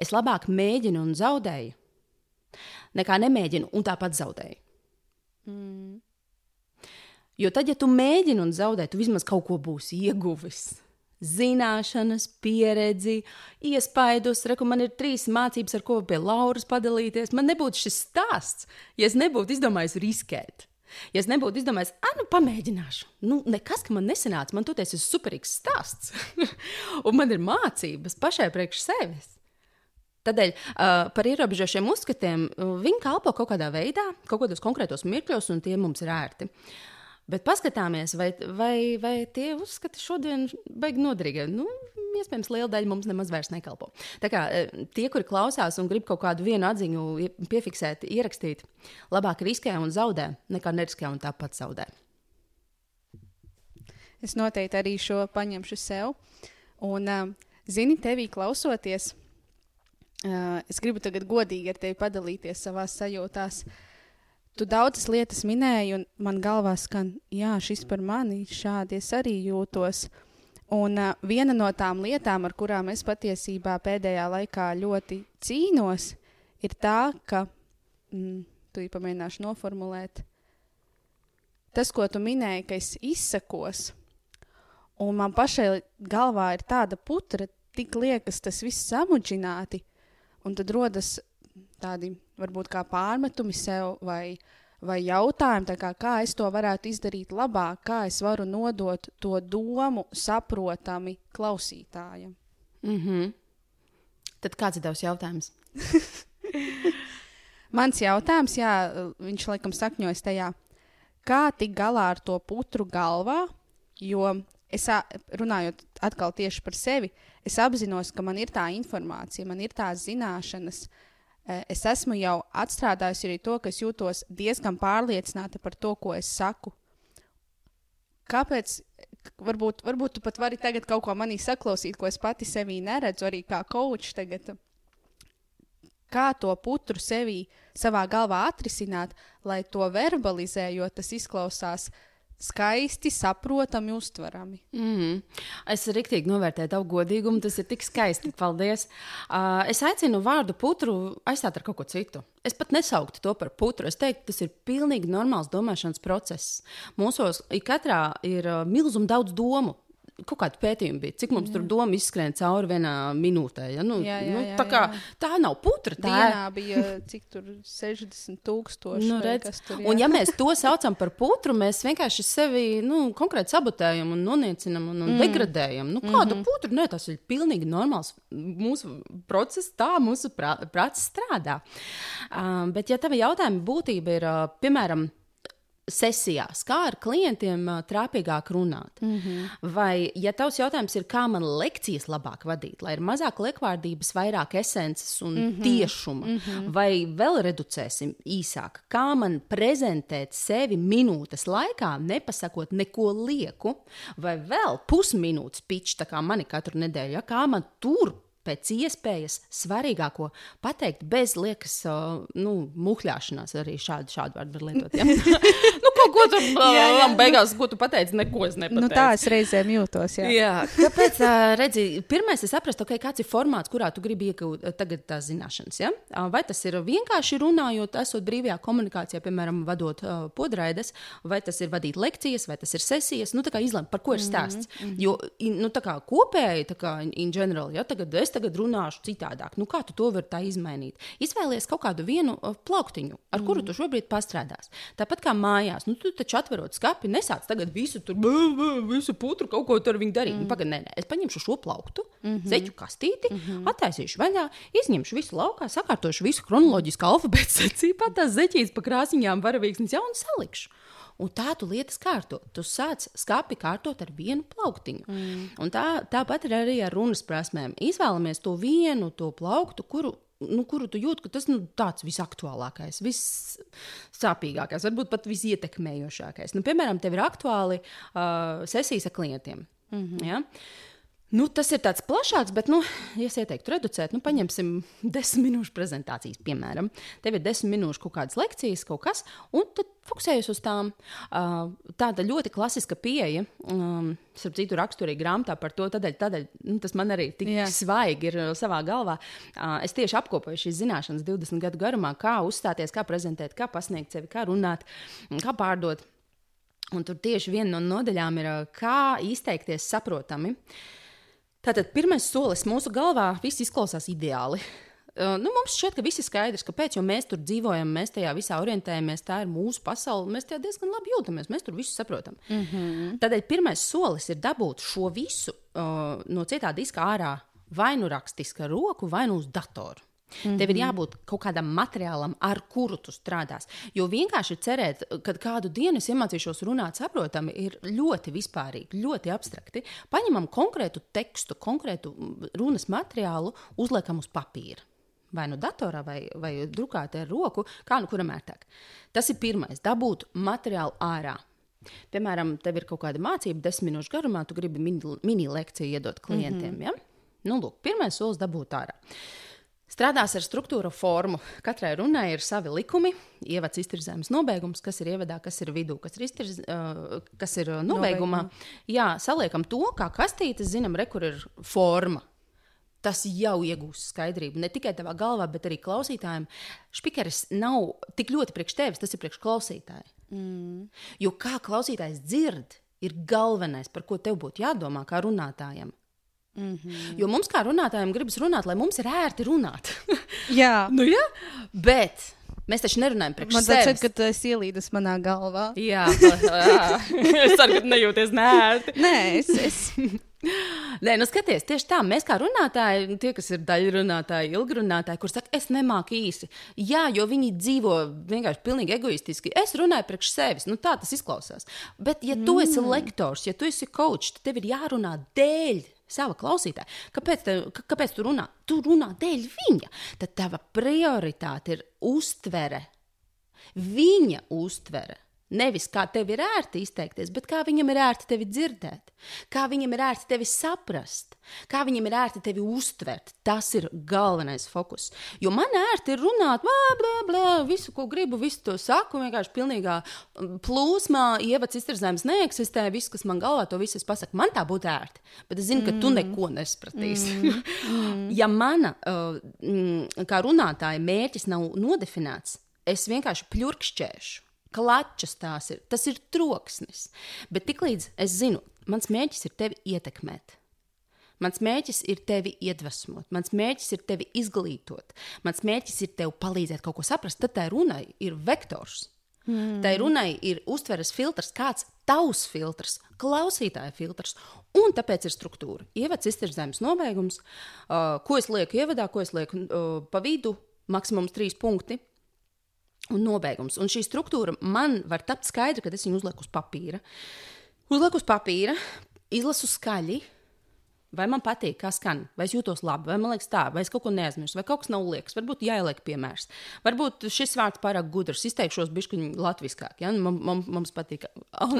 Es labāk mēģinu un zaudēju, nekā nemēģinu un tāpat zaudēju. Mm. Jo tad, ja tu mēģini un zaudē, tu vismaz kaut ko būsi ieguvis zināšanas, pieredzi, iespaidus. Reku, man ir trīs mācības, ar ko pie Lauras padalīties. Man nebūtu šis stāsts, ja es nebūtu izdomājis riskēt. Ja es nebūtu izdomājis, ah, nu, pamēģināšu. Nu, nekas, ka man nesanāca, man toties ir superīgs stāsts. un man ir mācības pašai priekš sevis. Tādēļ uh, par ierobežošiem uzskatiem uh, viņi kalpo kaut kādā veidā, kaut kādos konkrētos mirkļos, un tie mums ir ērti. Uh, Bet paskatāmies, vai, vai, vai tie uzskati šodien baigi noderīgi. Nu, iespējams, liela daļa mums nemaz vairs nekalpo. Tā kā eh, tie, kuri klausās un grib kaut kādu vienu atziņu piefiksēt, ierakstīt, labāk riskē un zaudē, nekā neriskē un tāpat zaudē. Es noteikti arī šo paņemšu sev. Un, uh, zini, tevī klausoties, uh, es gribu tagad godīgi ar tevi padalīties savā sajūtās. Uh, Tu daudzas lietas minēji, un man galvā skan, jā, šis par mani, šādi es arī jūtos. Un uh, viena no tām lietām, ar kurām es patiesībā pēdējā laikā ļoti cīnos, ir tā, ka, mm, tu pamēģināšu noformulēt, tas, ko tu minēji, ka es izsakos, un man pašai galvā ir tāda putra, tik liekas tas viss samudžināti, un tad rodas tādi varbūt kā pārmetumi sev vai, vai jautājumi, kā, kā es to varētu izdarīt labāk, kā es varu nodot to domu saprotami klausītājam. Mm -hmm. Tad kāds ir tavs jautājums? Mans jautājums, jā, viņš laikam sakņojas tajā, kā tikt galā ar to putru galvā, jo es runājot atkal tieši par sevi, es apzinos, ka man ir tā informācija, man ir tās zināšanas, uh, es esmu jau atstrādājusi arī to, ka es jūtos diezgan pārliecināta par to, ko es saku. Kāpēc? Varbūt, varbūt tu pat vari tagad kaut ko manī saklausīt, ko es pati sevī neredzu, arī kā kočs tagad. Kā to putru sevī savā galvā atrisināt, lai to verbalizējot, tas izklausās uh, skaisti, saprotami, uztverami. Mm -hmm. Es rīktīgi novērtēju tavu godīgumu, tas ir tik skaisti. Paldies. Uh, es aicinu vārdu putru aizstāt ar kaut ko citu. Es pat nesauktu to par putru. Es teiktu, tas ir pilnīgi normāls domāšanas process. Mūsos katrā ir uh, milzīgi daudz domu kaut kāda pētījuma bija, cik mums jā. tur doma izskrēja cauri vienā minūtē. Ja? Nu, jā, jā, nu, tā, kā, jā. tā nav putra. Tā Dienā bija cik tur 60 tūkstoši. Nu, redz, tur, jā. un ja mēs to saucam par putru, mēs vienkārši sevi nu, konkrēti sabotējam un noniecinam un, un mm. degradējam. Nu, kādu mm -hmm. putru? Nē, tas ir pilnīgi normāls mūsu process, tā mūsu prāts strādā. Um, bet, ja tava jautājuma būtība ir, uh, piemēram, sesijās, kā ar klientiem trāpīgāk runāt. Mm -hmm. Vai, ja tavs jautājums ir, kā man lekcijas labāk vadīt, lai ir mazāk lekvārdības, vairāk esences un mm -hmm. tiešuma, mm -hmm. vai vēl reducēsim īsāk, kā man prezentēt sevi minūtes laikā, nepasakot neko lieku, vai vēl pusminūtes pičs, tā kā mani katru nedēļu, ja, kā man tur pēc iespējas svarīgāko pateikt bez liekas, nu, muhļāšanās. Arī šādu, šādu vārdu var lietot. Ja? nu, ko, ko tu jā, jā, beigās, ko tu pateici? Neko es nepateicu. Nu, tā es reizēm jūtos. Jā. Jā, kāpēc? Redzi, pirmais ir saprast, okay, kāds ir formāts, kurā tu gribi iegūt tagad tās zināšanas. Ja? Vai tas ir vienkārši runājot, esot brīvajā komunikācijā, piemēram, vadot uh, podraides, vai tas ir vadīt lekcijas, vai tas ir sesijas. Nu, izlemt, par ko ir stāsts. Mm -hmm. Jo nu, kā, kopēji, tā kā in general, ja tagad es tagad runāšu citādāk, nu, kā tu to vari tā izmainīt? Izvēlies kaut kādu vienu uh, plauktiņu, ar mm kuru tu šobrīd pastrādās. Tāpat kā mājās, nu, tu taču atverot skati, nesāc tagad visu tur, bā, bā, visu putru kaut ko tur darīt. Mm -hmm. nu, Pagaid, nē, nē, es paņemšu šo plauktu, mm -hmm. zeķu kastīti, mm -hmm. attaisīšu vaļā, izņemšu visu laukā, sakārtošu visu chronoloģisku alfabētu secībā, tās zeķīs pa krāsiņām, varavīksnes jau un salikšu. Un tā tu lietas kārto. Tu sāc skāpi kārtot ar vienu plauktiņu. Mm. Un tā, tāpat ir arī ar runas prasmēm. Izvēlamies to vienu to plauktu, kuru nu, kuru tu jūti, ka tas ir nu, tāds visaktuālākais, vissāpīgākais, varbūt pat visietekmējošākais. Nu, piemēram, tev ir aktuāli uh, sesijas ar klientiem. Mm -hmm. ja? Nu, tas ir tāds plašāks, bet, nu, ja es ieteiktu reducēt, nu, paņemsim desmit minūšu prezentācijas, piemēram. Tev ir desmit minūšu kaut kādas lekcijas, kaut kas, un tad fokusējies uz tām. Uh, tāda ļoti klasiska pieeja, um, starp citu, raksturīga grāmatā par to, tādēļ, tādēļ nu, tas man arī tik yeah. svaigi ir savā galvā. Uh, es tieši apkopoju šīs zināšanas 20 gadu garumā, kā uzstāties, kā prezentēt, kā pasniegt sevi, kā runāt, kā pārdot. Un tur tieši viena no nodaļām ir, kā izteikties saprotami. Uh, Tātad pirmais solis mūsu galvā viss izklausās ideāli. Uh, nu, mums šķiet, ka viss ir skaidrs, kāpēc, mēs tur dzīvojam, mēs tajā visā orientējamies, tā ir mūsu pasaule, mēs tajā diezgan labi jūtamies, mēs tur visu saprotam. Mm -hmm. Tādēļ pirmais solis ir dabūt šo visu uh, no cietā diska ārā vai nu rakstiski ar roku, vai nu uz datoru. Mm -hmm. Tev ir mhm. jābūt kaut kādam materiālam, ar kuru tu strādās. Jo vienkārši cerēt, ka kādu dienu es iemācīšos runāt saprotami, ir ļoti vispārīgi, ļoti abstrakti. Paņemam konkrētu tekstu, konkrētu runas materiālu, uzliekam uz papīra. Vai nu datorā, vai, vai drukātā ar roku, kā nu kuram ērtāk. Tas ir pirmais, dabūt materiālu ārā. Piemēram, tev ir kaut kāda mācība, desmit minūšu garumā, tu gribi mini, mini lekciju iedot klientiem. Mm -hmm. ja? nu, lūk, pirmais solis dabūt ārā. Strādās ar struktūru formu. Katrai runai ir savi likumi, ievads, iztirzējums, nobeigums, kas ir ievadā, kas ir vidū, kas ir, iztirz, uh, kas ir nobeigumā. Nobeigumā. Jā, saliekam to, kā kastītes, zinām, re, kur ir forma. Tas jau iegūs skaidrību ne tikai tavā galvā, bet arī klausītājiem. Špikeris nav tik ļoti priekš tevis, tas ir priekš klausītāja. Mm. Jo kā klausītājs dzird, ir galvenais, par ko tev būtu jādomā kā runātājam. Mm -hmm. Jo mums, kā runātājiem, gribas runāt, lai mums ir ērti runāt. jā, nu, jā. bet mēs taču nerunājam par sevi. Man liekas, ka tas ielīdas manā galvā. jā, es ceru, ka nejūties nērti. Nē, es. es... Nē, nu skaties, tieši tā. Mēs kā runātāji, tie, kas ir daļrunātāji, ilgrunātāji, kuriem saka, es nemāku īsi. Jā, jo viņi dzīvo vienkārši pilnīgi egoistiski. Es runāju priekš sevis. Nu, tā tas izklausās. Bet, ja tu esi mm. lektors, ja tu esi coach, tad tev ir jārunā dēļ sava klausītāja. Kāpēc, te, kāpēc tu runā? Tu runā dēļ viņa. Tad tava prioritāte ir uztvere, viņa uztvere. Nevis kā tev ir ērti izteikties, bet kā viņam ir ērti tevi dzirdēt, kā viņam ir ērti tevi saprast, kā viņam ir ērti tevi uztvert. Tas ir galvenais fokus. Jo man ērti ir runāt, blā, blā, blā, visu, ko gribu, visu to saku, vienkārši pilnīgā mm, plūsmā, ievads izturzājums neeksistē, viss, kas man galvā, to visu es pasaku. Man tā būtu ērti, bet es zinu, ka tu mm. neko nesapratīsi. Mm. mm. ja mana, uh, kā runātāja, mērķis nav nodefinēts, es vienkārši pļurkšķēšu klačas tās ir. Tas ir troksnis. Bet tiklīdz es zinu, mans mērķis ir tevi ietekmēt. Mans mērķis ir tevi iedvesmot, mans mērķis ir tevi izglītot, mans mērķis ir tev palīdzēt kaut ko saprast. Tad tai runai ir vektors. Mm. Tai runai ir uztveres filtrs, kāds tavs filtrs, klausītāja filtrs, un tāpēc ir struktūra. Ievads, iztirzājums, nobeigums, uh, ko es lieku ievadā, ko es lieku uh, pa vidu, maksimums trīs punkti un nobeigums. Un šī struktūra man var tapt skaidra, kad es viņu uzlieku uz papīra. Uzlieku uz papīra, izlasu skaļi. Vai man patīk, kā skan, vai es jūtos labi, vai man liekas tā, vai es kaut ko neaizmirsu, vai kaut kas nav liekas. Varbūt jāieliek piemērs. Varbūt šis vārds pārāk gudrs, izteikšos bišķiņu latviskāk. Ja? Man, man, mums patīk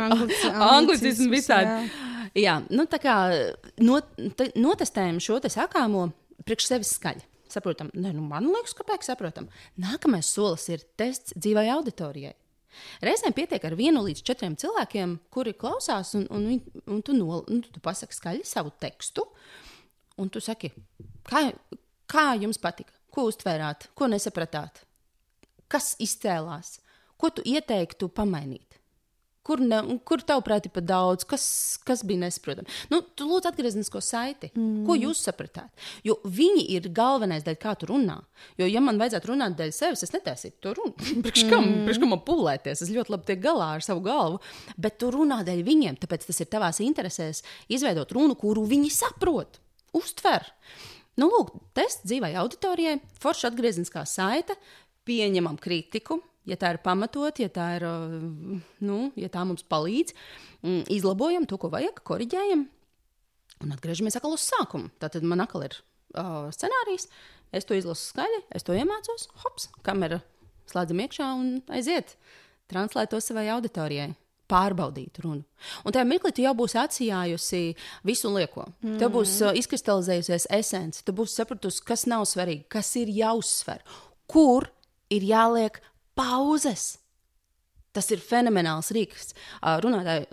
anglicisms visādi. Jā. jā, nu tā kā not, notestējam šo te sakāmo priekš sevis skaļi. Saprotam, ne, nu man liekas, kāpēc saprotam. Nākamais solis ir tests dzīvai auditorijai. Reizēm pietiek ar vienu līdz četriem cilvēkiem, kuri klausās, un, un, un, un tu, no, un tu pasaki skaļi savu tekstu, un tu saki, kā, kā jums patika, ko uztvērāt, ko nesapratāt, kas izcēlās, ko tu ieteiktu pamainīt. Kur, ne, kur tavuprāt, ir par daudz, kas, kas bija nesaprotami? Nu, tu lūdzu atgrieznisko saiti. Mm. Ko jūs sapratāt? Jo viņi ir galvenais dēļ, kā tu runā. Jo, ja man vajadzētu runāt dēļ sevis, es netaisītu to runu. Priekš kam, mm. priekš kam man pūlēties? Es ļoti labi tiek galā ar savu galvu. Bet tu runā dēļ viņiem, tāpēc tas ir tavās interesēs izveidot runu, kuru viņi saprot, uztver. Nu, lūk, tests dzīvai auditorijai, forša atgriezniskā saite, pieņemam kritiku, ja tā ir pamatot, ja tā, ir, nu, ja tā mums palīdz, mm, izlabojam to, ko vajag, korģējam un atgriežamies atkal uz sākumu. Tātad man atkal ir uh, scenārijs, es to izlasu skaļi, es to iemācos, hops, kamera slēdzam iekšā un aiziet. Translēt to savai auditorijai pārbaudīt runu. Un tajā mirklī tu jau būsi atsijājusi visu lieko. Mm. Tev būs izkristalizējusies esence, tu būsi sapratusi, kas nav svarīgi, kas ir jāuzsver, kur ir jāliek pauzes. Tas ir fenomenāls rīks. Runātāji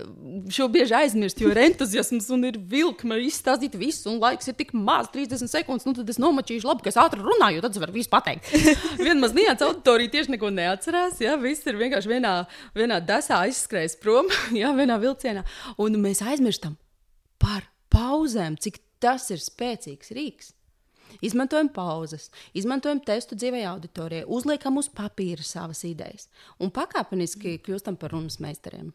šo bieži aizmirst, jo ir entuziasms un ir vilkme izstāstīt visu, un laiks ir tik maz, 30 sekundes. Nu, tad es nomačīšu, labi, ka es ātri runāju, tad es varu visu pateikt. Viena maz nianses auditorija tieši neko neatcerās. Ja? Viss ir vienkārši vienā, vienā dasā aizskrējis prom, ja? vienā vilcienā. Un mēs aizmirstam par pauzēm, cik tas ir spēcīgs rīks. Izmantojam pauzes, izmantojam testu dzīvē auditorijai, uzliekam uz papīra savas idejas un pakāpeniski kļūstam par runas meistariem.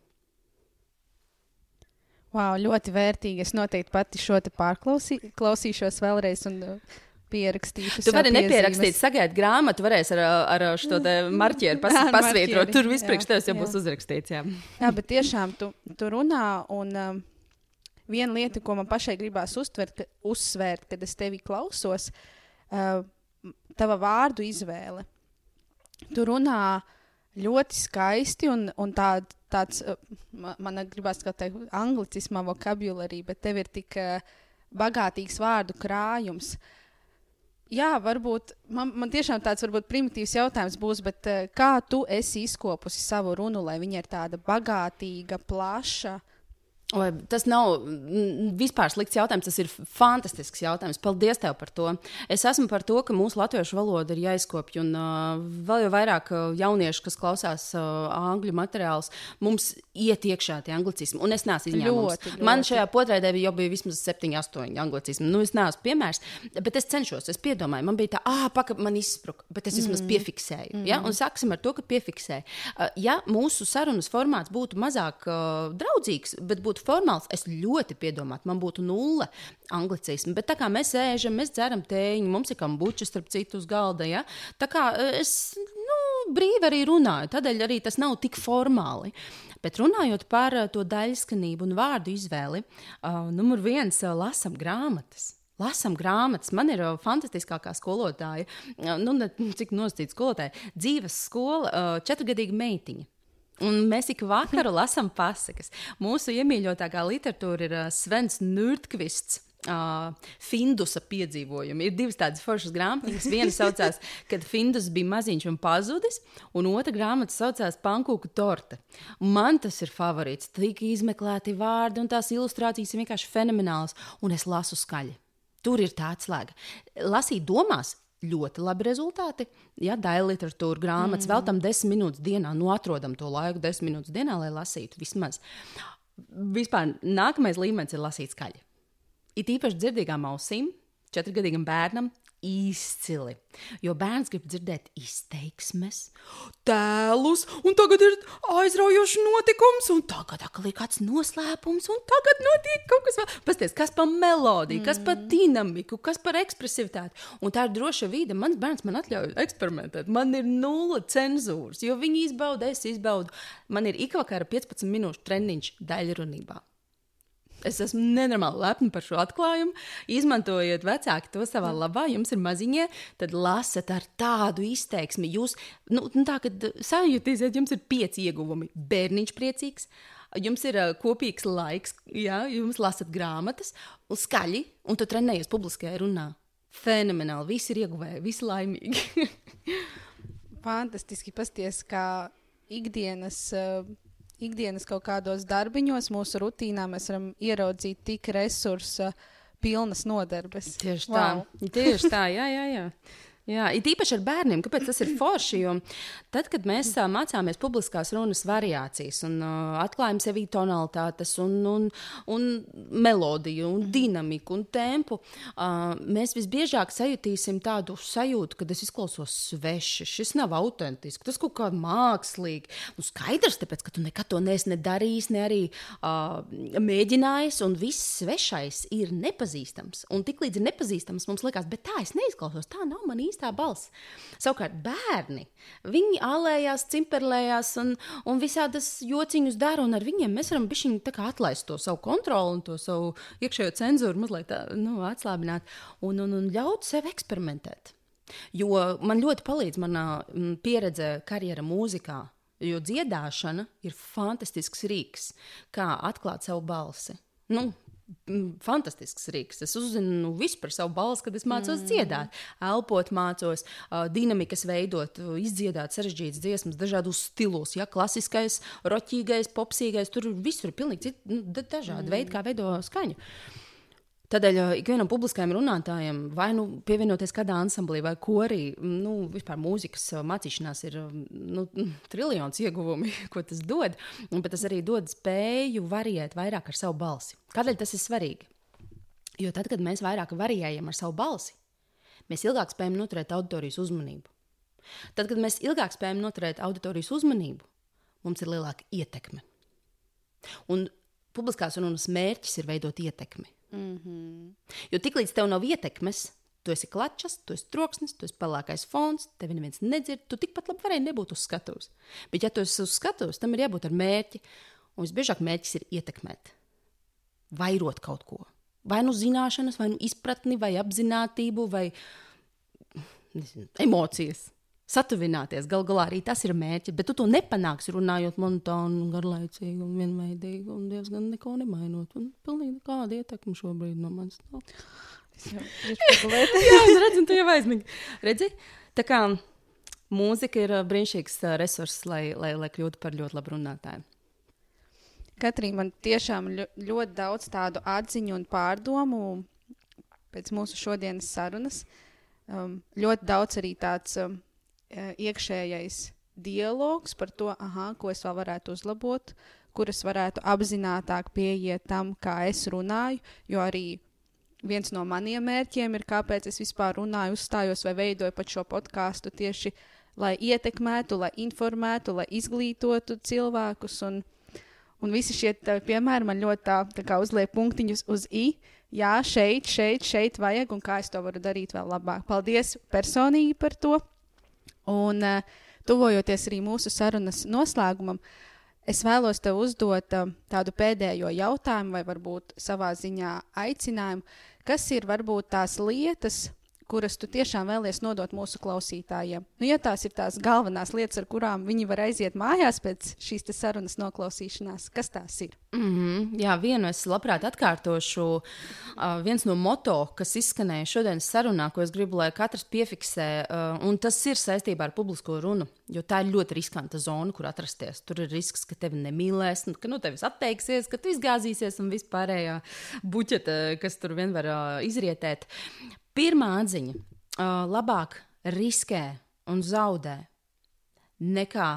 Wow, ļoti vērtīgi. Es noteikti pati šo te pārklausīšos vēlreiz. Un, uh, pierakstīšu. Tu vari nepierakstīt, sagaidīt grāmatu, varēs ar, ar šo marķieru pas, pasvītrot. Tur viss priekš tevis jau jā. būs uzrakstīts. Jā, jā bet tiešām tu, tu runā un. Um, viena lieta, ko man pašai gribās uztvert, ka, uzsvērt, kad es tevi klausos, uh, tava vārdu izvēle. Tu runā ļoti skaisti un, un tā, tāds, uh, man gribās teikt, anglicismā vokabulārī, bet tev ir tik uh, bagātīgs vārdu krājums. Jā, varbūt man, man tiešām tāds varbūt primitīvs jautājums būs, bet uh, kā tu esi izkopusi savu runu, lai viņa ir tāda bagātīga, plaša, Oi, tas nav vispār slikts jautājums. Tas ir fantastisks jautājums. Paldies tev par to. Es esmu par to, ka mūsu latviešu valoda ir jāizkopja. Un uh, vēl jau vairāk uh, jauniešu, kas klausās uh, angļu materiālus, mums iet iekšā tie anglicismi. Un es neesmu izņēmums. Ļoti, ļoti. Man šajā potraidē jau bija vismaz 7, 8 anglicismi. Nu, es neesmu piemērs, bet es cenšos. Es piedomāju, man bija tā, ah, paka, man izspruka, bet es vismaz mm. piefiksēju. Mm. Ja? Un sāksim ar to, ka piefiksēju. Uh, ja mūsu sarunas formāts būtu mazāk uh, draudzīgs, bet būtu būtu formāls, es ļoti piedomātu, man būtu nulle anglicismu. Bet tā kā mēs ēžam, mēs dzeram tēņu, mums ir kambuča starp citu uz galda. Ja? Tā kā e, es nu, brīvi arī runāju, tādēļ arī tas nav tik formāli. Bet runājot par e, to daļskanību un vārdu izvēli, uh, numur viens uh, lasam grāmatas. Lasām grāmatas. Man ir fantastiskākā skolotāja, nu, ne, cik nosacīta skolotāja, dzīves skola, četrgadīga meitiņa. Un mēs ik vakaru lasām pasakas. Mūsu iemīļotākā literatūra ir Svens Nurtkvists. Uh, Findusa piedzīvojumi. Ir divas tādas foršas grāmatas. Viena saucās, kad Findus bija maziņš un pazudis, un otra grāmata saucās Pankūku torte. Man tas ir favorīts. Tik izmeklēti vārdi, un tās ilustrācijas ir vienkārši fenomenālas, un es lasu skaļi. Tur ir tā atslēga. Lasīt domās, ļoti labi rezultāti. Ja daļa literatūra grāmatas mm. veltam desmit minūtes dienā, nu atrodam to laiku desmit minūtes dienā, lai lasītu vismaz. Vispār nākamais līmenis ir lasīt skaļi. It īpaši dzirdīgām ausīm, četrgadīgam bērnam izcili. Jo bērns grib dzirdēt izteiksmes, tēlus, un tagad ir aizraujošs notikums, un tagad ir kāds noslēpums, un tagad notiek kaut kas vēl. Pasties, kas par melodiju, mm. kas par dinamiku, kas par ekspresivitāti. Un tā ir droša vide. Mans bērns man atļauj eksperimentēt. Man ir nulle cenzūras, jo viņi izbauda, es izbaudu. Man ir ikvakara 15 minūšu treniņš daļrunībā. Es esmu nenormāli lepna par šo atklājumu. Izmantojiet vecāki to savā labā, jums ir maziņie, tad lasat ar tādu izteiksmi. Jūs, nu, nu tā, kad sajūtīsiet, jums ir pieci ieguvumi. Bērniņš priecīgs, jums ir uh, kopīgs laiks, jā, jums lasat grāmatas, un skaļi, un tu trenējies publiskajā runā. Fenomenāli. Visi ir ieguvēji, visi laimīgi. Fantastiski pasties, kā ikdienas. Uh, Ikdienas kaut kādos darbiņos, mūsu rutīnā mēs varam ieraudzīt tik resursu pilnas nodarbes. Tieši tā, wow. tieši tā, jā, jā. jā. Jā, it īpaši ar bērniem, kāpēc tas ir forši? Tad, kad mēs mācāmies publiskās runas variācijas un uh, atklājam sevī tonalitātes, un, un, un melodiju, un dinamiku un tempu, uh, mēs visbiežāk sajutīsim tādu sajūtu, ka es izklausos sveši. Šis nav autentisks, tas kaut kā mākslīgi. Nu, skaidrs, tāpēc, ka tu nekad to neesi nedarījis, ne arī uh, mēģinājis, un viss svešais ir nepazīstams. Un tiklīdz ir nepazīstams, mums liekas, bet tā es neizklausos, tā nav man īsti īstā balss. Savukārt bērni, viņi ālējās, cimperlējās un, un visādas jociņus dara, un ar viņiem mēs varam bišķiņi tā kā atlaist to savu kontroli un to savu iekšējo cenzūru mazliet tā, nu, atslābināt un, un, un ļaut sev eksperimentēt. Jo man ļoti palīdz mana pieredze karjera mūzikā, jo dziedāšana ir fantastisks rīks, kā atklāt savu balsi. Nu, fantastisks rīks. Es uzzinu nu, visu par savu balsi, kad es mācos mm. dziedāt, elpot, mācos, uh, dinamikas veidot, izdziedāt sarežģītas dziesmas, dažādos stilos. Ja, klasiskais, roķīgais, popsīgais, tur visur ir pilnīgi citi, nu, dažādi mm. veidi, kā veido skaņu. Uh, Tādēļ ikvienam publiskajam runātājam, vai nu pievienoties kādā ansamblī vai korī, nu, vispār mūzikas mācīšanās ir nu, triljons ieguvumi, ko tas dod. Bet tas arī dod spēju variēt vairāk ar savu balsi. Kādēļ tas ir svarīgi? Jo tad, kad mēs vairāk variējam ar savu balsi, mēs ilgāk spējam noturēt auditorijas uzmanību. Tad, kad mēs ilgāk spējam noturēt auditorijas uzmanību, mums ir lielāka ietekme. Un publiskās runas mērķis ir veidot ietekmi. Mm -hmm. Jo tiklīdz tev nav ietekmes, tu esi klačs, tu esi troksnis, tu esi pelēkais fons, tevi neviens nedzird, tu tikpat labi varēji nebūt uz skatuves. Bet, ja tu esi uz skatuves, tam ir jābūt ar mērķi. Un visbiežāk mērķis ir ietekmēt, vairot kaut ko. Vai nu zināšanas, vai nu izpratni, vai apziņotību, vai nezinu, emocijas satuvināties. Galu galā arī tas ir mērķis, bet tu to nepanāksi runājot monotoni, garlaicīgi un vienveidīgi un diezgan neko nemainot. Un pilnīgi nekāda ietekme šobrīd no manis nav. Jā, Jā redzi, tu jau aizmīgi. Redzi, tā kā mūzika ir brīnišķīgs resurss, lai, lai, lai kļūtu par ļoti labu runātāju. Katrīna, man tiešām ļoti daudz tādu atziņu un pārdomu pēc mūsu šodienas sarunas. Um, ļoti daudz arī tāds um, iekšējais dialogs par to, aha, ko es vēl varētu uzlabot, kuras varētu apzinātāk pieiet tam, kā es runāju. Jo arī viens no maniem mērķiem ir, kāpēc es vispār runāju, uzstājos vai veidoju pat šo podkāstu tieši lai ietekmētu, lai informētu, lai izglītotu cilvēkus. Un, un visi šie piemēri man ļoti tā, tā kā uzliek punktiņus uz i. Jā, šeit, šeit, šeit vajag, un kā es to varu darīt vēl labāk. Paldies personīgi par to! Un, uh, tuvojoties arī mūsu sarunas noslēgumam, es vēlos tev uzdot uh, tādu pēdējo jautājumu, vai varbūt savā ziņā aicinājumu, kas ir varbūt tās lietas, kuras tu tiešām vēlies nodot mūsu klausītājiem. Nu, ja tās ir tās galvenās lietas, ar kurām viņi var aiziet mājās pēc šīs sarunas noklausīšanās, kas tās ir? Mm -hmm. Jā, vienu es labprāt atkārtošu. Uh, viens no moto, kas izskanēja šodienas sarunā, ko es gribu, lai katrs piefiksē, uh, un tas ir saistībā ar publisko runu, jo tā ir ļoti riskanta zona, kur atrasties. Tur ir risks, ka tevi nemīlēs, ka no tevis atteiksies, ka tu izgāzīsies un vispārējā buķeta, kas tur vien var uh, izrietēt. Pirmā atziņa labāk riskē un zaudē, nekā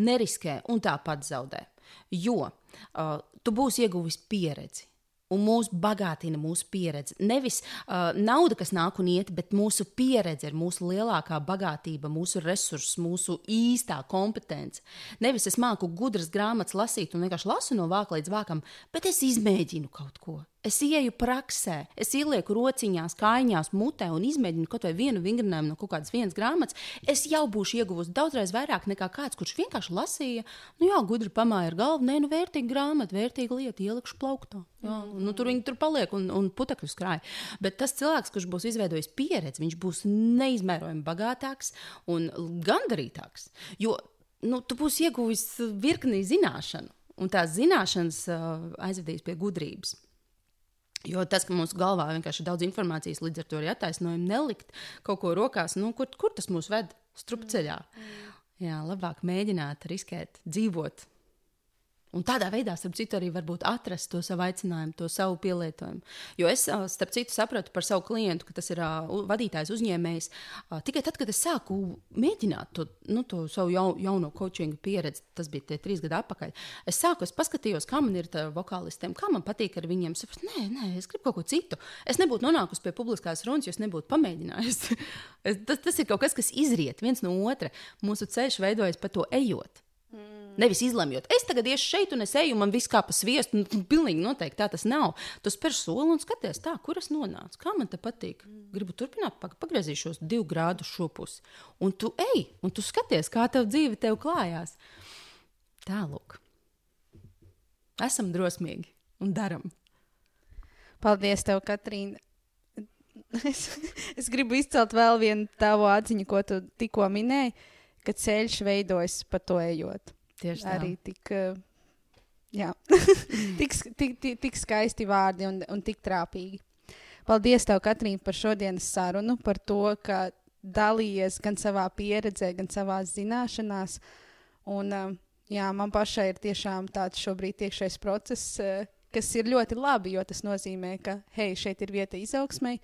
neriskē un tāpat zaudē. Jo uh, tu būsi ieguvis pieredzi un mūs bagātina mūsu pieredze. Nevis uh, nauda, kas nāk un iet, bet mūsu pieredze ir mūsu lielākā bagātība, mūsu resurss, mūsu īstā kompetence. Nevis es māku gudras grāmatas lasīt un vienkārši lasu no vāka līdz vākam, bet es izmēģinu kaut ko. Es ieju praksē, es ielieku rociņās, kājās, mutē un izmēģinu kaut vai vienu vingrinājumu no kaut kādas vienas grāmatas. Es jau būšu ieguvusi daudzreiz vairāk nekā kāds, kurš vienkārši lasīja, nu jā, gudri pamāja ar galvu, nē, nu vērtīga grāmata, vērtīga lieta, ielikšu plauktā. Jā, nu, tur viņi tur paliek un, un putekļus krāj. Bet tas cilvēks, kurš būs izveidojis pieredzi, viņš būs neizmērojami bagātāks un gandarītāks. Jo nu, tu būsi ieguvis virkni zināšanu, un tās zināšanas uh, aizvedīs pie gudrības. Jo tas, ka mūsu galvā vienkārši ir daudz informācijas, līdz ar to arī attaisnojumu nelikt kaut ko rokās, nu, kur, kur tas mūs ved? Strupceļā. Mm. Jā, labāk mēģināt riskēt, dzīvot Un tādā veidā, starp citu, arī varbūt atrast to savu aicinājumu, to savu pielietojumu. Jo es, starp citu, sapratu par savu klientu, ka tas ir uh, vadītājs, uzņēmējs. Uh, tikai tad, kad es sāku mēģināt to, nu, to savu jau, jauno coaching pieredzi, tas bija tie trīs gadi atpakaļ. Es sāku, es paskatījos, kā man ir ar vokālistiem, kā man patīk ar viņiem. Es saprotu, nē, nē, es gribu kaut ko citu. Es nebūtu nonākusi pie publiskās runas, ja es nebūtu pamēģinājusi. tas, tas ir kaut kas, kas izriet viens no otra. Mūsu ceļš veidojas pa to ejot. Nevis izlemjot, es tagad iešu šeit, un es eju, man viss kā pa sviestu. Nu, pilnīgi noteikti tā tas nav. Tu spēr soli un skaties, tā, kur es nonācu, kā man te patīk. Gribu turpināt, pagriezīšos divu grādu šopus. Un tu ej, un tu skaties, kā tev dzīve tev klājās. Tālāk. Esam drosmīgi un daram. Paldies, tev, Katrīna. Es, es gribu izcelt vēl vienu tavu atziņu, ko tu tikko minēji, ka ceļš veidojas pa to ejot. Tieši tā. Arī tik, jā, tik, tik, tik, tik skaisti vārdi un, un tik trāpīgi. Paldies, tev, Katrīna, par šodienas sarunu, par to, ka dalījies gan savā pieredzē, gan savā zināšanās. Un, jā, man pašai ir tiešām tāds šobrīd iekšējs process, kas ir ļoti labi, jo tas nozīmē, ka hei, šeit ir vieta izaugsmai,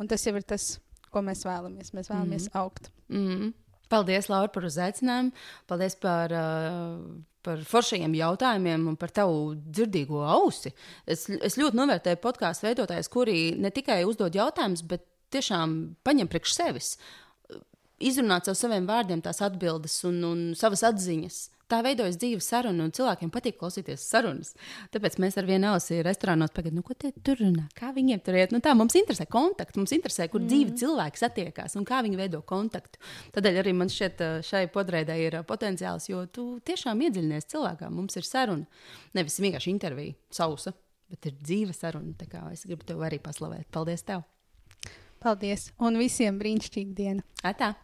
un tas jau ir tas, ko mēs vēlamies. Mēs vēlamies mm. augt. Mm. Paldies, Laura, par uzaicinājumu. Paldies par, uh, par foršajiem jautājumiem un par tavu dzirdīgo ausi. Es, es ļoti novērtēju podkāstu veidotājus, kuri ne tikai uzdod jautājumus, bet tiešām paņem priekš sevis. Izrunāt caur saviem vārdiem tās atbildes un, un savas atziņas. Tā veidojas dzīve saruna, un cilvēkiem patīk klausīties sarunas. Tāpēc mēs ar vienu ausi restorānos pagaidām, nu, ko tie tur runā, kā viņiem tur iet. Nu, tā mums interesē kontakts, mums interesē, kur mm. dzīve cilvēki satiekās un kā viņi veido kontaktu. Tādēļ arī man šķiet, šai podreidē ir potenciāls, jo tu tiešām iedziļinies cilvēkā. Mums ir saruna, nevis vienkārši intervija, sausa, bet ir dzīve saruna. Tā kā es gribu tevi arī paslavēt. Paldies! Tev. Paldies! Un visiem brīnišķīga diena! Atā!